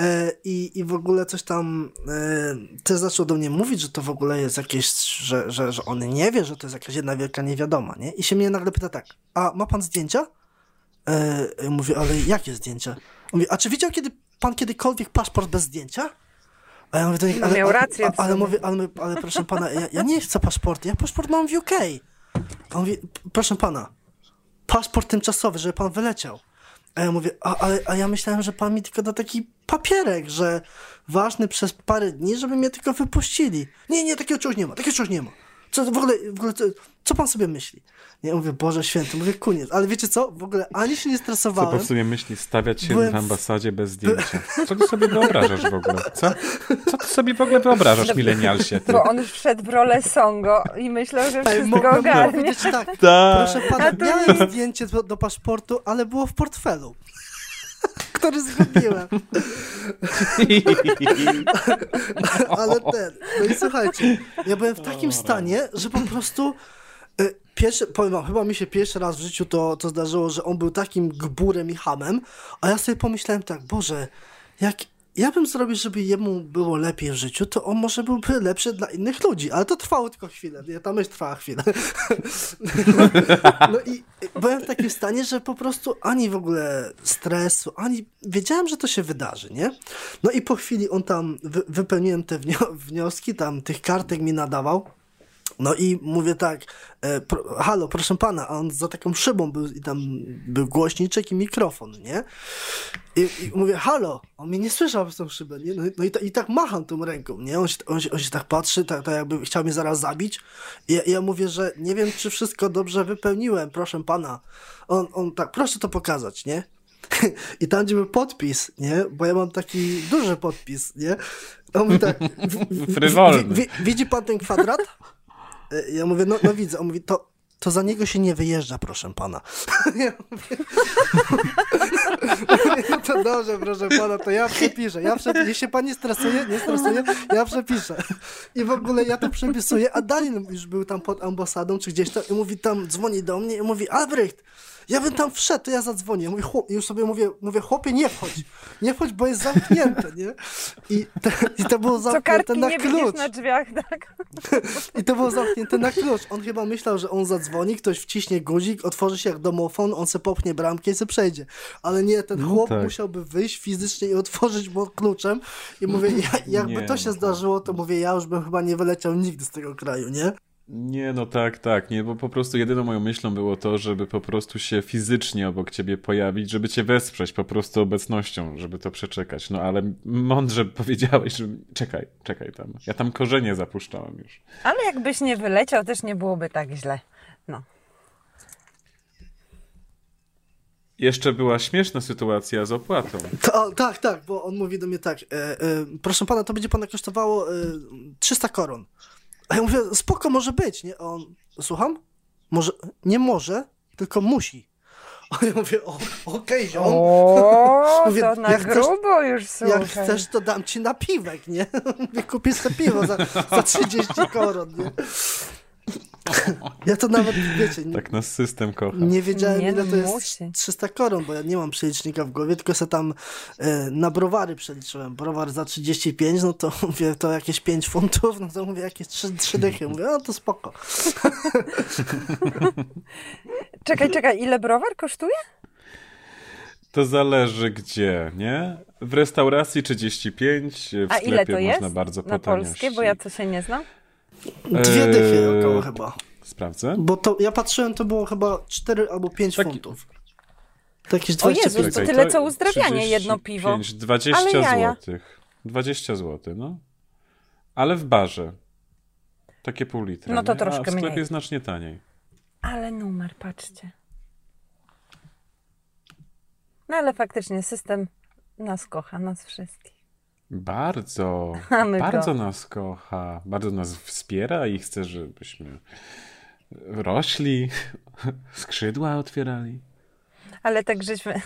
e, i, i w ogóle coś tam e, też zaczął do mnie mówić, że to w ogóle jest jakieś, że, że, że on nie wie, że to jest jakaś jedna wielka niewiadoma, nie? I się mnie nagle pyta tak, a ma pan zdjęcia? E, mówię, ale jakie zdjęcia? Mówi, a czy widział kiedy pan kiedykolwiek paszport bez zdjęcia? A ja mówię do nich, ale, miał rację. Ale, ale, mówię, ale, ale proszę pana, ja, ja, nie chcę paszportu, ja paszport mam w UK. A on mówi, proszę pana, paszport tymczasowy, żeby pan wyleciał. A ja mówię, a, a, a ja myślałem, że pan mi tylko da taki papierek, że ważny przez parę dni, żeby mnie tylko wypuścili. Nie, nie, takiego czegoś nie ma, takiego czegoś nie ma. Co w ogóle, w ogóle co, co pan sobie myśli? Nie, ja mówię, Boże Święty, mówię, koniec. Ale wiecie co? W ogóle ani się nie Co stresowałem. po sobie myśli stawiać się Byłem w ambasadzie bez zdjęcia? Co ty sobie wyobrażasz w ogóle? Co? Co ty sobie w ogóle wyobrażasz, milenialsie? Ty? Bo on już wszedł w rolę Songo i myślał, że wszystko ogarnie. tak. Tak. Proszę pana, miałem zdjęcie do, do paszportu, ale było w portfelu. Który zgubiłem. Ale ten. No i słuchajcie, ja byłem w takim stanie, że po prostu. y, Pierwszy, powiem wam, chyba mi się pierwszy raz w życiu to, to zdarzyło, że on był takim gburem i hamem, a ja sobie pomyślałem tak, Boże, jak ja bym zrobił, żeby jemu było lepiej w życiu, to on może byłby lepszy dla innych ludzi, ale to trwało tylko chwilę, nie? ta myśl trwała chwilę. No i byłem w takim stanie, że po prostu ani w ogóle stresu, ani wiedziałem, że to się wydarzy, nie? No i po chwili on tam, wy, wypełniłem te wnio- wnioski, tam tych kartek mi nadawał. No i mówię tak, e, pro, halo, proszę pana, a on za taką szybą był i tam był głośniczek i mikrofon, nie? I, i mówię, halo, on mnie nie słyszał przez tą szybę, nie? No, i- no i, ta, i tak macham tą ręką, nie? On się, on się, on się tak patrzy, tak, tak jakby chciał mnie zaraz zabić. I ja, ja mówię, że nie wiem, czy wszystko dobrze wypełniłem, proszę pana. On, on tak, proszę to pokazać, nie? I tam, gdzie był podpis, nie? Bo ja mam taki duży podpis, nie? On mówi tak... w- w- Frywolny. wi- widzi pan ten kwadrat? E, Ja mówię, no, no widzę. On mówi, to, to za niego się nie wyjeżdża, proszę pana. Ja mówię, to dobrze, proszę pana, to ja przepiszę. Ja przepiszę. Jeśli się pan nie stresuje, nie stresuje, ja przepiszę. I w ogóle ja to przepisuję, a Dalin już był tam pod ambasadą, czy gdzieś tam i mówi tam, dzwoni do mnie i mówi, Albrecht, ja bym tam wszedł, to ja zadzwonię. Ja mówię, chłop, już sobie mówię, mówię, chłopie, nie wchodź. Nie wchodź, bo jest zamknięte, nie? I, te, i to było zamknięte na klucz. na drzwiach, tak? I to było zamknięte na klucz. On chyba myślał, że on zadzwoni, ktoś wciśnie guzik, otworzy się jak domofon, on se popchnie bramkę i se przejdzie. Ale nie, ten No chłop tak. musiałby wyjść fizycznie i otworzyć mu kluczem. I mówię, ja, jakby Nie, to się no. zdarzyło, to mówię, ja już bym chyba nie wyleciał nigdy z tego kraju, nie? Nie, no tak, tak, nie, bo po prostu jedyną moją myślą było to, żeby po prostu się fizycznie obok ciebie pojawić, żeby cię wesprzeć po prostu obecnością, żeby to przeczekać. No ale mądrze powiedziałeś, że czekaj, czekaj tam. Ja tam korzenie zapuszczałem już. Ale jakbyś nie wyleciał, też nie byłoby tak źle. No. Jeszcze była śmieszna sytuacja z opłatą. To, o, tak, tak, bo on mówi do mnie tak, e, e, proszę pana, to będzie pana kosztowało e, 300 koron. A ja mówię, spoko, może być, nie? A on, słucham? Może, nie może, tylko musi. A ja mówię, okej, ziom. O, Mówię, to na jak chcesz- grubo już słuchaj. Jak chcesz, to dam ci napiwek, nie? Mówię, kupię sobie piwo za, za 30 koron, nie? Ja to nawet, wiecie, Tak nas system kocha. nie wiedziałem, Nie, ile to jest musi. 300 koron, bo ja nie mam przelicznika w głowie, tylko se tam e, na browary przeliczyłem. Browar za 35, no to mówię, to jakieś 5 funtów, no to mówię, jakieś 3, 3 dychy. Mówię, no to spoko. Czekaj, czekaj, ile browar kosztuje? To zależy gdzie, nie? W restauracji 35, w A sklepie ile to jest można bardzo na po polskie, bo ja to się nie znam. Dwie Eee, dychy około chyba. Sprawdzę. Bo to, ja patrzyłem, to było chyba 4 albo 5 Taki- funtów. To jakieś O Jezus, 25 to tyle, co uzdrawianie, jedno piwo. 35, 20 Ale jaja. złotych. 20 zł, no. Ale w barze. Takie pół litra. No to nie? troszkę A w sklepie mniej. znacznie taniej. Ale numer, patrzcie. No ale faktycznie system nas kocha, nas wszystkich. Bardzo, bardzo go. nas kocha, bardzo nas wspiera i chce, żebyśmy rośli, skrzydła otwierali. Ale tak żeśmy...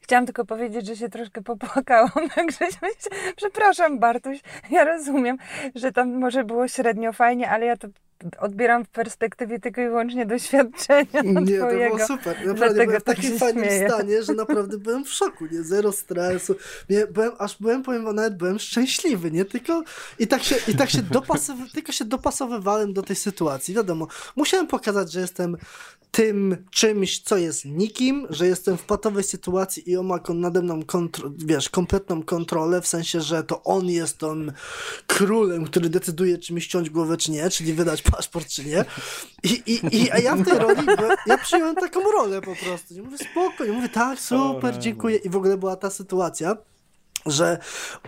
Chciałam tylko powiedzieć, że się troszkę popłakałam, tak żeśmy się... Przepraszam Bartuś, ja rozumiem, że tam może było średnio fajnie, ale ja to odbieram w perspektywie tylko i wyłącznie doświadczenia Nie, to twojego. było super. Naprawdę byłem w tak takim fajnym śmieję. stanie, że naprawdę byłem w szoku, nie? Zero stresu. Nie, byłem, aż byłem, powiem wam, nawet byłem szczęśliwy, nie? Tylko i tak się, i tak się, dopasowy, tylko się dopasowywałem do tej sytuacji. Wiadomo, musiałem pokazać, że jestem tym czymś, co jest nikim, że jestem w patowej sytuacji i on ma nade mną, kontro, wiesz, kompletną kontrolę, w sensie, że to on jest tym królem, który decyduje, czy mi ściąć głowę, czy nie, czyli wydać paszport, czy nie. I, i, i a ja w tej roli, ja przyjąłem taką rolę po prostu. Nie mówię, spokojnie, mówię, tak, super, dziękuję. I w ogóle była ta sytuacja, że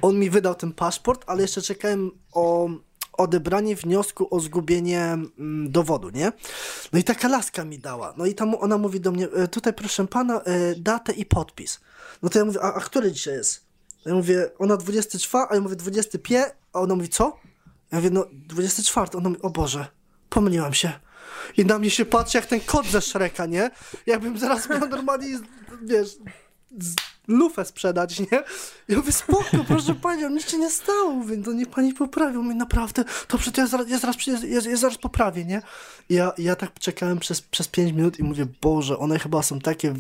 on mi wydał ten paszport, ale jeszcze czekałem o odebranie wniosku o zgubienie mm, dowodu, nie? No i taka laska mi dała. No i tam ona mówi do mnie, e, tutaj proszę pana, e, datę i podpis. No to ja mówię, a, a który dzisiaj jest? Ja mówię, ona 24, a ja mówię 25, a ona mówi, co? Ja mówię, no 24, ona mówi, o Boże, pomyliłam się. I na mnie się patrzy jak ten kot ze Shreka, nie? Jakbym zaraz miał normalnie, wiesz, lufę sprzedać, nie? Ja mówię, spoko, proszę panią, nic się nie stało. Mówię, to nie pani poprawił. Mówię, naprawdę, to przecież ja zaraz, ja zaraz, ja, ja zaraz poprawię, nie? I ja, ja tak czekałem przez, przez pięć minut i mówię, Boże, one chyba są takie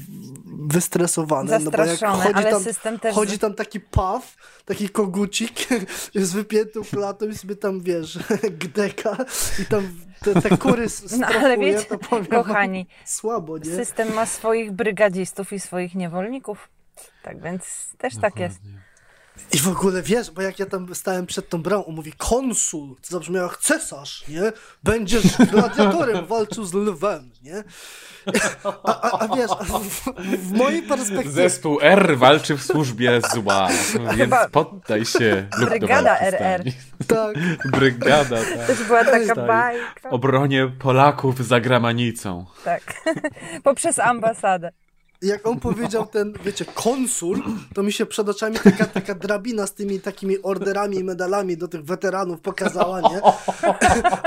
wystresowane. No bo jak chodzi tam, system też... chodzi tam taki paw, taki kogucik z wypiętą klatą i sobie tam, wiesz, gdeka i tam te, te kury no, ale wiecie, to powiem, kochani, słabo, nie? System ma swoich brygadzistów i swoich niewolników. Tak więc też Dokładnie. tak jest. I w ogóle wiesz, bo jak ja tam stałem przed tą bramą, on mówi konsul, to zabrzmiało jak cesarz, nie? Będziesz gladiatorem, walczył z lwem, nie? A, a, a wiesz, w, w, mojej perspektywie... Zespół R walczy w służbie zła, więc poddaj się lub Brygada RR. Tak. Brygada, tak. Też była taka bajka. Obronie Polaków za gramanicą. Tak, poprzez ambasadę jak on powiedział ten, wiecie, konsul, to mi się przed oczami taka, taka drabina z tymi takimi orderami i medalami do tych weteranów pokazała, nie? A,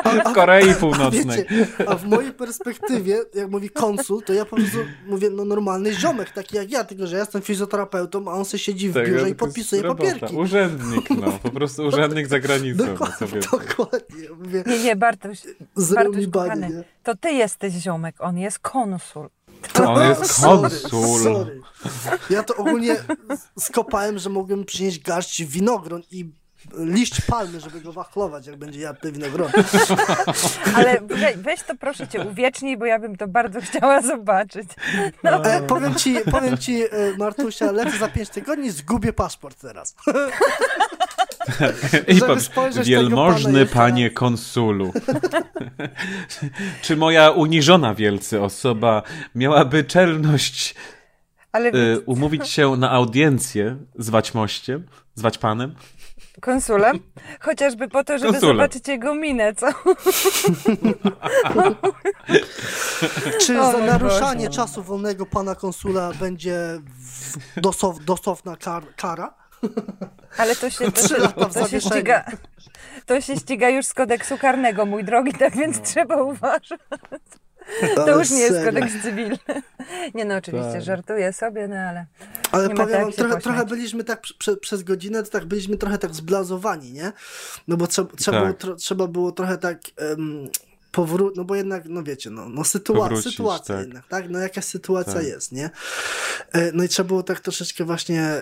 a, w Korei Północnej. A, wiecie, a w mojej perspektywie, jak mówi konsul, to ja po prostu mówię, no normalny ziomek, taki jak ja, tylko że ja jestem fizjoterapeutą, a on se siedzi w biurze i podpisuje papierki. Urzędnik, no, po prostu urzędnik za granicą. Dokładnie, sobie. dokładnie. Mówię, nie, nie, Bartosz, Bartosz kochany, nie? to ty jesteś ziomek, on jest konsul. To on jest konsul. Sorry, Ja to ogólnie skopałem, że mogłem przynieść garść winogron i liść palmy, żeby go wachlować, jak będzie jadł te winogrony. Ale weź to proszę cię uwiecznij, bo ja bym to bardzo chciała zobaczyć. No. E, powiem ci, powiem ci e, Martusia, lecę za pięć tygodni, zgubię paszport teraz. I po, wielmożny panie raz. konsulu. Czy moja uniżona wielce osoba miałaby czelność y, umówić się na audiencję zwać mościem, zwać panem? Konsulem? Chociażby po to, żeby Konsulem. zobaczyć jego minę, co? Czy za naruszanie Boże. czasu wolnego pana konsula będzie dosow, dosowna kar, kara? Ale to się, to, to, to się ściga. To się ściga już z kodeksu karnego, mój drogi, tak więc no. trzeba uważać. To, to już nie jest kodeks cywilny. Nie no, oczywiście, tak. żartuję sobie, no ale. Ale powiem wam, trochę, trochę, byliśmy tak prze, przez godzinę, to tak byliśmy trochę tak zblazowani, nie? No bo trzeba, trzeba, tak. było, tro, trzeba było trochę tak. Um, powrót, no bo jednak, no wiecie, no, no sytua sytuacja tak. jednak, tak? No jakaś sytuacja tak. jest, nie? E, no i trzeba było tak troszeczkę właśnie e,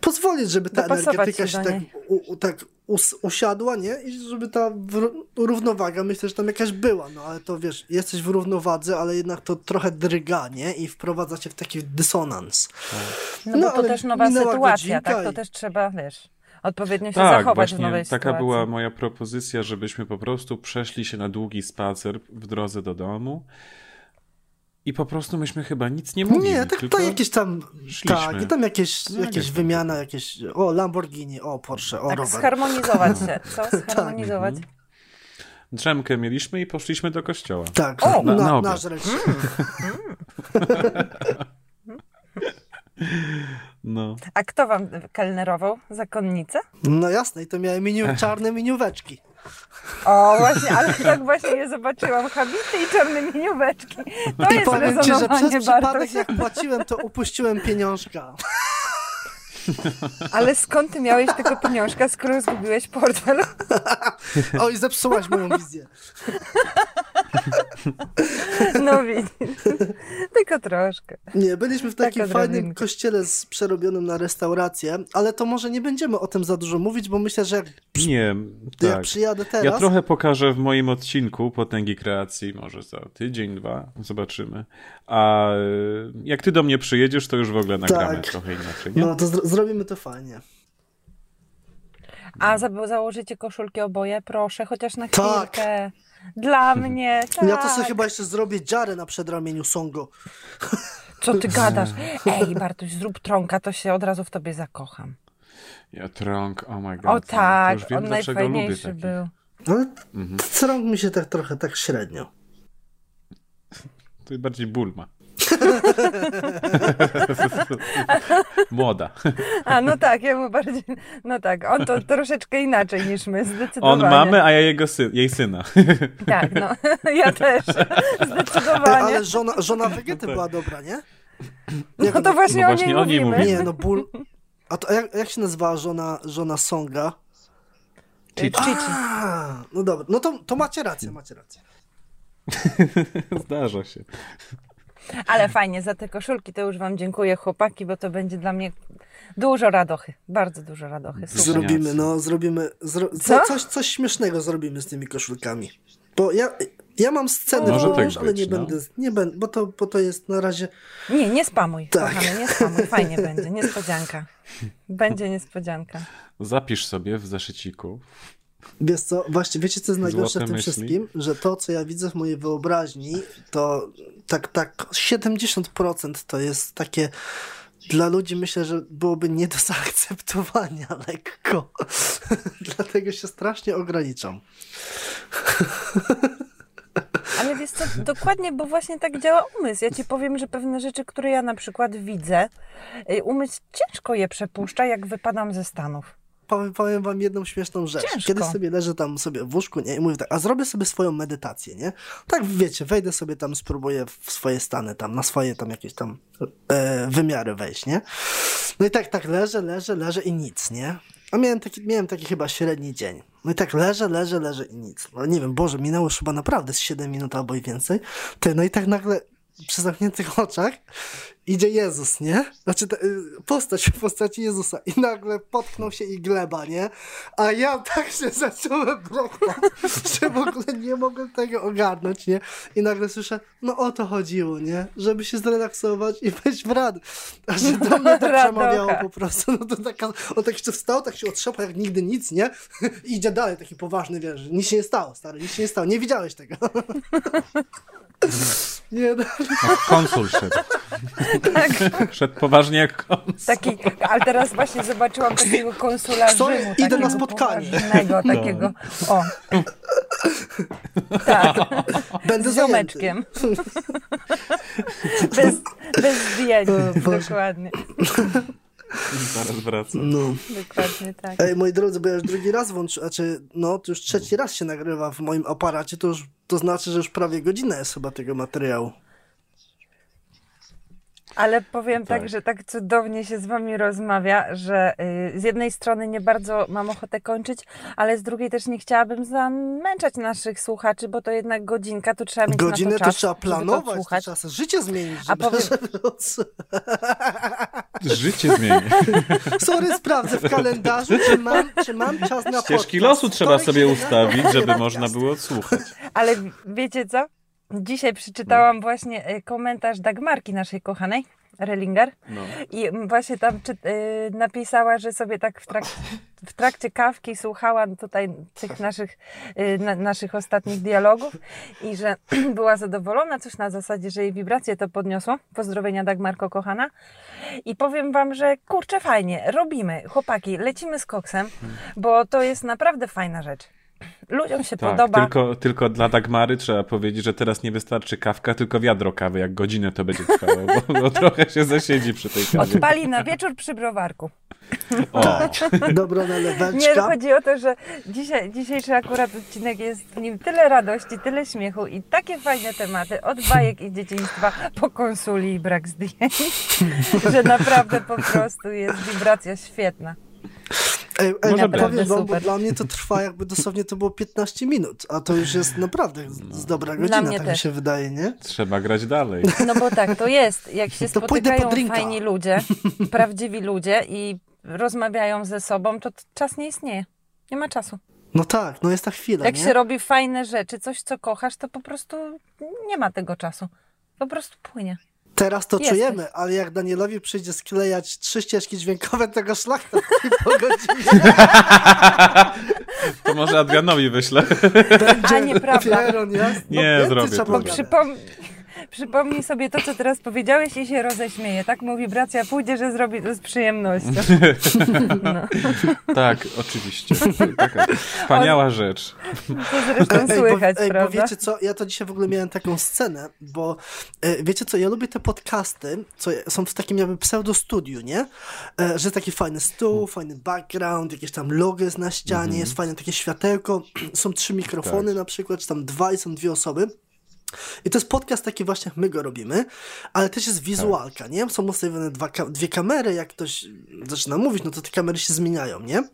pozwolić, żeby ta energetyka się, tak, u, tak us, usiadła, nie? I żeby ta równowaga, myślę, że tam jakaś była, no ale to wiesz, jesteś w równowadze, ale jednak to trochę drga, nie? I wprowadza cię w taki dysonans. Tak. No, no bo to też nowa sytuacja, tak? To też trzeba, wiesz odpowiednio się tak, zachować właśnie w nowej taka sytuacji. była moja propozycja, żebyśmy po prostu przeszli się na długi spacer w drodze do domu i po prostu myśmy chyba nic nie mówili. Nie, tak to jakieś tam. Szliśmy. Tak, i tam jakieś, no, jakieś wymiana, jakieś. O, Lamborghini, o, Porsche, o, tak, rower. Zharmonizować się. Co? Tak. Zharmonizować. Tak. Drzemkę mieliśmy i poszliśmy do kościoła. Tak, o, na, na, na nasz mm. No. A kto wam kelnerował? Zakonnicę? No jasne, i to miały miniu, czarne minióweczki. O, właśnie, ale tak właśnie je zobaczyłam. Habity i czarne minióweczki. To I jest powiem ci, że przez przypadek jak płaciłem, to upuściłem pieniążka. Ale skąd ty miałeś tego pieniążka, skoro zgubiłeś portfel? Oj, zepsułaś moją wizję. No widzisz. Tylko troszkę. Nie, byliśmy w takim fajnym kościele z przerobionym na restaurację, ale to może nie będziemy o tym za dużo mówić, bo myślę, że jak, przy... nie, jak tak. przyjadę teraz... Ja trochę pokażę w moim odcinku Potęgi Kreacji, może za tydzień, dwa, zobaczymy. A jak ty do mnie przyjedziesz, to już w ogóle nagramy tak. trochę inaczej, nie? No to zrobimy to fajnie. A za założycie koszulki oboje? Proszę, chociaż na tak. chwilkę. Tak. Dla mnie, tak. Ja to sobie chyba jeszcze zrobię dziarę na przedramieniu Songo. Co ty gadasz? Ej, Bartuś, zrób trąka, to się od razu w tobie zakocham. Ja trąg, oh my god. O tak, już wiem, on najfajniejszy był. Ale trąg mi się tak trochę tak średnio. To bardziej ból ma. Młoda. A, no tak, ja mu bardziej, no tak, on to troszeczkę inaczej niż my, zdecydowanie. On mamy, a ja jego sy jej syna. Tak, no, ja też, zdecydowanie. ale żona, żona Wegety była dobra, nie? No Jak to ona- właśnie No o niej właśnie o niej mówimy. mówimy. Nie, no ból... A to jak, jak się nazywała żona, żona Songa? Chichi. Chichi. A, no dobra, no to, to macie rację, macie rację. Zdarza się. Ale fajnie, za te koszulki to już wam dziękuję chłopaki, bo to będzie dla mnie dużo radochy, bardzo dużo radochy. Super. Zrobimy, no, zrobimy. Zro... Co? Co? Coś, coś śmiesznego zrobimy z tymi koszulkami. Bo ja, ja mam sceny Może w tak ale nie no. będę, nie będę, bo to, bo to jest na razie. Nie, nie spamuj, Tak. kochany, nie spamuj, fajnie będzie, niespodzianka. Będzie niespodzianka. Zapisz sobie w zeszyciku. Wiesz co, właśnie, wiecie co jest najgorsze w tym myśli. wszystkim? Że to, co ja widzę w mojej wyobraźni, to tak, tak 70% to jest takie dla ludzi myślę, że byłoby nie do zaakceptowania lekko. Dlatego się strasznie ograniczam. Ale wiesz co, dokładnie, bo właśnie tak działa umysł. Ja ci powiem, że pewne rzeczy, które ja na przykład widzę, y, umysł ciężko je przepuszcza, jak wypadam ze Stanów. Powiem, powiem wam jedną śmieszną rzecz. Ciężko. Kiedy sobie leżę tam sobie w łóżku, nie, i mówię tak, a zrobię sobie swoją medytację, nie? Tak wiecie, wejdę sobie tam, spróbuję w swoje stany tam, na swoje tam jakieś tam e, wymiary wejść, nie? No i tak, tak leżę, leżę, leżę i nic, nie? A miałem taki, miałem taki chyba średni dzień. No i tak leżę, leżę, leżę i nic. No nie wiem, Boże, minęło już chyba naprawdę z 7 minut albo i więcej. Ty, no i tak nagle przy zamkniętych oczach idzie Jezus, nie? Znaczy y, postać w postaci Jezusa i nagle potknął się i gleba, nie? A ja tak się zacząłem brechać, że w ogóle nie mogłem tego ogarnąć, nie? I nagle słyszę, no o to chodziło, nie? Żeby się zrelaksować i wejść w rad. A że do mnie tak Radocha. przemawiało po prostu, no to taka, on tak jeszcze wstał, tak się otrzepał jak nigdy nic, nie? I idzie dalej, taki poważny, wiesz, nic się nie stało, stary, nic się nie stało, nie widziałeś tego. Nie, no. Jak konsul szedł. Szedł poważnie jak konsul. Taki, ale teraz właśnie zobaczyłam takiego konsula Sorry, Rzymu. idę na spotkanie. poważnego, takiego, o. Tak, Będę z ziomeczkiem. bez, bez zdjęć, O Boże. dokładnie. Zaraz wracam. No. Dokładnie tak. Ej, moi drodzy, bo ja już drugi raz włączyłem, znaczy, no, to już trzeci raz się nagrywa w moim aparacie, to już, to znaczy, że już prawie godzina jest chyba tego materiału. Ale powiem tak. Tak. że tak cudownie się z wami rozmawia, że y, z jednej strony nie bardzo mam ochotę kończyć, ale z drugiej też nie chciałabym zamęczać naszych słuchaczy, bo to jednak godzinka, to trzeba mieć Godzinę na to to czas, trzeba żeby planować, to to trzeba sobie życie zmienić, A żeby, powiem- żeby. Życie zmieni. Sorry, sprawdzę w kalendarzu, czy mam, czy mam czas na Ścieżki podcast. losu trzeba sobie 17, ustawić, żeby można było odsłuchać. Ale wiecie co? Dzisiaj przeczytałam właśnie y, komentarz Dagmarki, naszej kochanej, Relinger. No. I właśnie tam czy, y, napisała, że sobie tak w, trak, w trakcie kawki słuchała tutaj tych naszych, y, na, naszych ostatnich dialogów i że była zadowolona, coś na zasadzie, że jej wibracje to podniosło. Pozdrowienia Dagmarko kochana. I powiem Wam, że kurczę fajnie, robimy, chłopaki, lecimy z koksem, bo to jest naprawdę fajna rzecz. Ludziom się Tak, podoba. tylko, tylko dla Dagmary trzeba powiedzieć, że teraz nie wystarczy kawka, tylko wiadro kawy, jak godzinę to będzie trwało, bo, bo trochę się zasiedzi przy tej kawie. Odpali na wieczór przy browarku. O, Dobra Nie, naleweczka. chodzi o to, że dzisiaj, dzisiejszy akurat odcinek jest w nim tyle radości, tyle śmiechu i takie fajne tematy, od bajek i dzieciństwa po konsuli i brak zdjęć, że naprawdę po prostu jest wibracja świetna. Ej, ej Może powiem wam, bo dla mnie to trwa jakby dosłownie to było 15 minut, a to już jest naprawdę z, z dobra Dla godzina, mnie tak mi też. się wydaje, nie? trzeba grać dalej. No bo tak, to jest. Jak się To spotykają fajni ludzie, prawdziwi ludzie i rozmawiają ze sobą, to czas nie istnieje. Nie ma czasu. No tak, no jest ta chwila, Jak nie? się robi fajne rzeczy, coś co kochasz, to po prostu nie ma tego czasu. Po prostu płynie. Teraz to Jesteś. czujemy, ale jak Danielowi przyjdzie sklejać trzy ścieżki dźwiękowe tego szlachta po godzinie, To może Adrianowi wyślę. A nieprawda. Pieron. Nie, zrobię. Bo przypom... Przypomnij sobie to, co teraz powiedziałeś i się roześmieje. Tak mówi bracia, pójdzie, że zrobi to z przyjemnością. No, Tak, oczywiście. Taka wspaniała rzecz. to zresztą Ej, słychać, bo, ej, bo prawda? wiecie co, ja to dzisiaj w ogóle miałem taką scenę, bo e, wiecie co, ja lubię te podcasty, co są w takim jakby pseudo-studiu, nie? E, że taki fajny stół, fajny background, jakieś tam logo jest na ścianie, jest fajne takie światełko, są trzy mikrofony Tak. na przykład, czy tam dwa i są dwie osoby. I to jest podcast taki właśnie, jak my go robimy, ale też jest wizualka, nie? Są ustawione dwa, dwie kamery, jak ktoś zaczyna mówić, no to te kamery się zmieniają, nie?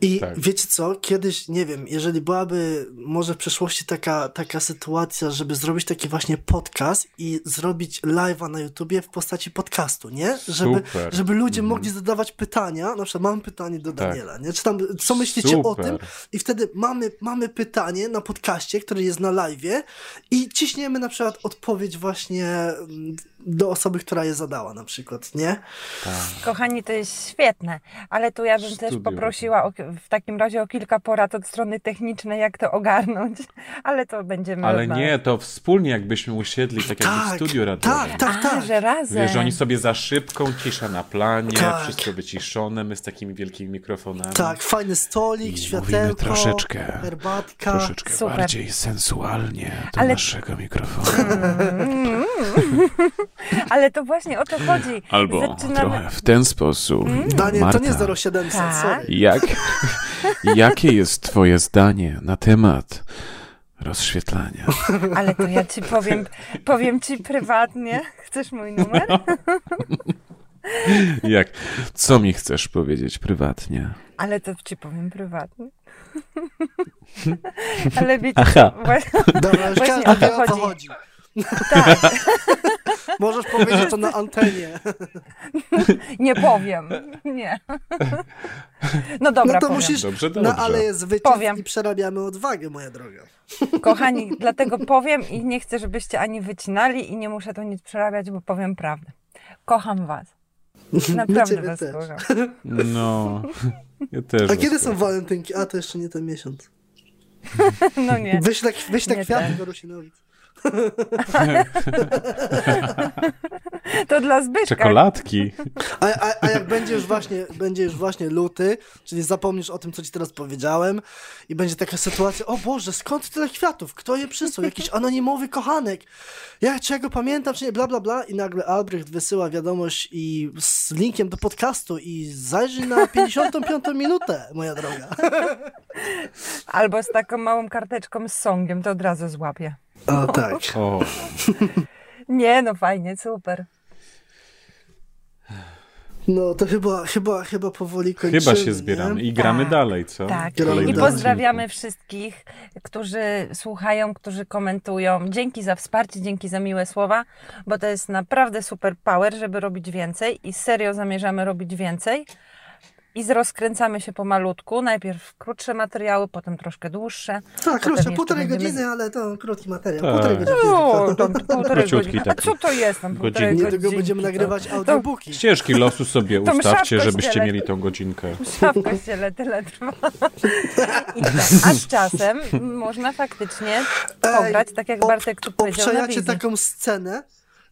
I Tak. wiecie co, kiedyś, nie wiem, jeżeli byłaby może w przeszłości taka, taka sytuacja, żeby zrobić taki właśnie podcast i zrobić live'a na YouTubie w postaci podcastu, nie? Żeby, Super. żeby ludzie mogli zadawać pytania, na przykład mam pytanie do Tak. Daniela, nie? Czy tam, co myślicie o Super. tym? I wtedy mamy, mamy pytanie na podcaście, który jest na live'ie i ciśniemy na przykład odpowiedź właśnie mm, do osoby, która je zadała na przykład, nie? Kochani, to jest świetne, ale tu ja bym też Studio. poprosiła o, w takim razie o kilka porad od strony technicznej, jak to ogarnąć, ale to będziemy... Ale rozmawiać. nie, to wspólnie jakbyśmy usiedli, tak jakby w Tak, studiu radiowym. tak, tak, A, tak. że razem. Wiesz, że oni sobie za szybką, cisza na planie, Tak. wszystko wyciszone, my z takimi wielkimi mikrofonami. Tak, fajny stolik, I światełko, troszeczkę, herbatka. Troszeczkę Super. bardziej sensualnie do Ale- naszego mikrofonu. Ale to właśnie o to chodzi. Albo Zaczynamy... trochę w ten sposób. Daniel, Marta, to nie 0700, Tak. sorry. Jak, jakie jest twoje zdanie na temat rozświetlania? Ale to ja ci powiem, powiem ci prywatnie. Chcesz mój numer? Jak, co mi chcesz powiedzieć prywatnie? Ale to ci powiem prywatnie. Ale wiecie, Aha. właśnie, Dobra, Właśnie o to chodzi. Tak, Możesz powiedzieć to na antenie. nie powiem. Nie. No dobra, No to powiem. musisz Dobrze, na dobrze. aleję zwycięstw Powiem. i przerabiamy odwagę, moja droga. Kochani, dlatego powiem i nie chcę, żebyście ani wycinali i nie muszę to nic przerabiać, bo powiem prawdę. Kocham was. Naprawdę was też. kocham. No, ja też. A kiedy są walentynki? A, to jeszcze nie ten miesiąc. No nie. Wyślę, wyślę Nie kwiaty ten. do Rusinowic. To dla Zbyszka. Czekoladki. A, a, a jak będzie już, właśnie, będzie już właśnie luty, czyli zapomnisz o tym, co ci teraz powiedziałem i będzie taka sytuacja, o Boże, skąd tyle kwiatów? Kto je przysłał? Jakiś anonimowy kochanek. Ja czy ja go pamiętam, czy nie, bla, bla, bla. I nagle Albrecht wysyła wiadomość i z linkiem do podcastu i zajrzyj na 55 minutę, moja droga. Albo z taką małą karteczką z songiem, to od razu złapię. O tak. O, Nie, no fajnie, super. No to chyba, chyba, chyba powoli kończymy, chyba się nie? zbieramy i gramy Tak, dalej, co? Tak. Kolejny I dalej. pozdrawiamy wszystkich, którzy słuchają, którzy komentują. Dzięki za wsparcie, dzięki za miłe słowa, bo to jest naprawdę super power, żeby robić więcej i serio zamierzamy robić więcej. I rozkręcamy się pomalutku. Najpierw krótsze materiały, potem troszkę dłuższe. Tak, krótsze, półtorej będziemy- godziny, ale to krótki materiał. Tak. Półtorej godziny. O, tylko. tam półtorej Króciutki godziny. A co to jest tam półtorej. Niedługo godzinki? będziemy To- nagrywać audiobooki. Ścieżki losu sobie To ustawcie, żebyście mieli tą godzinkę. Msza w kościele tyle trwa. I tak. A z czasem można faktycznie pograć, tak jak Bartek tu powiedział, na Obczajacie taką scenę,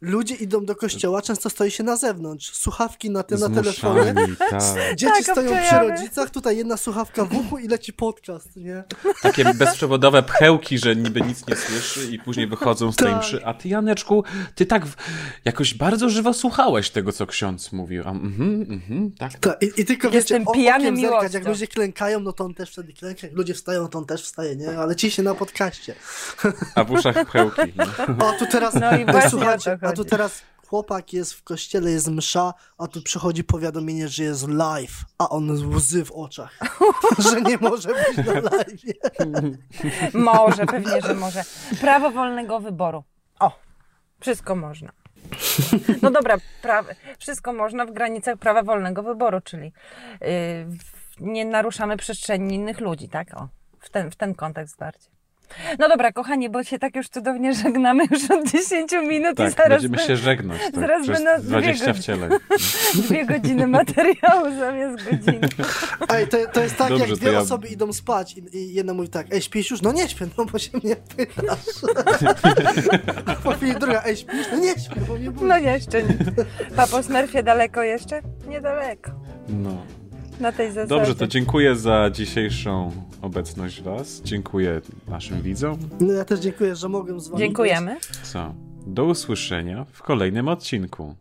ludzie idą do kościoła, często stoi się na zewnątrz, słuchawki na tym, na telefonie, tak. dzieci Tak, stoją przy rodzicach, tutaj jedna słuchawka w uchu i leci podcast, nie? Takie bezprzewodowe pchełki, że niby nic nie słyszy i później wychodzą z tej Tak. mszy. A ty, Janeczku, ty tak w... jakoś bardzo żywo słuchałeś tego, co ksiądz mówił. A, mhm, mhm, tak. Ta, i, I tylko Jestem wiecie, o- pijany zerkać, jak miłością. ludzie klękają, no to on też wtedy klęka, jak ludzie wstają, to on też wstaje, nie? Ale ciśnie na podcaście. A w uszach pchełki. No. A tu teraz, No i właśnie słuchajcie, o to a tu teraz chłopak jest w kościele, jest msza, a tu przychodzi powiadomienie, że jest live, a on łzy w oczach, że nie może być na live. Może, pewnie, że może. Prawo wolnego wyboru. O, wszystko można. No dobra, pra... wszystko można w granicach prawa wolnego wyboru, czyli yy, nie naruszamy przestrzeni innych ludzi, tak? O, w ten, w ten kontekst bardziej. No dobra, kochani, bo się tak już cudownie żegnamy już od 10 minut tak, i zaraz będziemy się żegnać. Tak, zaraz przez będą dwie 20 godziny. wcieleń. dwie godziny materiału zamiast godziny. Ej, to, to jest tak, Dobrze, jak dwie ja- osoby idą spać i, i jedna mówi tak, ej, śpisz już? No nie śpię, no bo się mnie pytasz. A po chwili druga, ej, śpisz? No nie śpię, bo mnie. No jeszcze nie. Papo Smurfie daleko jeszcze? Niedaleko. No. Na tej zasadzie. Dobrze, to dziękuję za dzisiejszą obecność Was. Dziękuję naszym widzom. No ja też dziękuję, że mogłem z wami. Dziękujemy. Co? Do usłyszenia w kolejnym odcinku.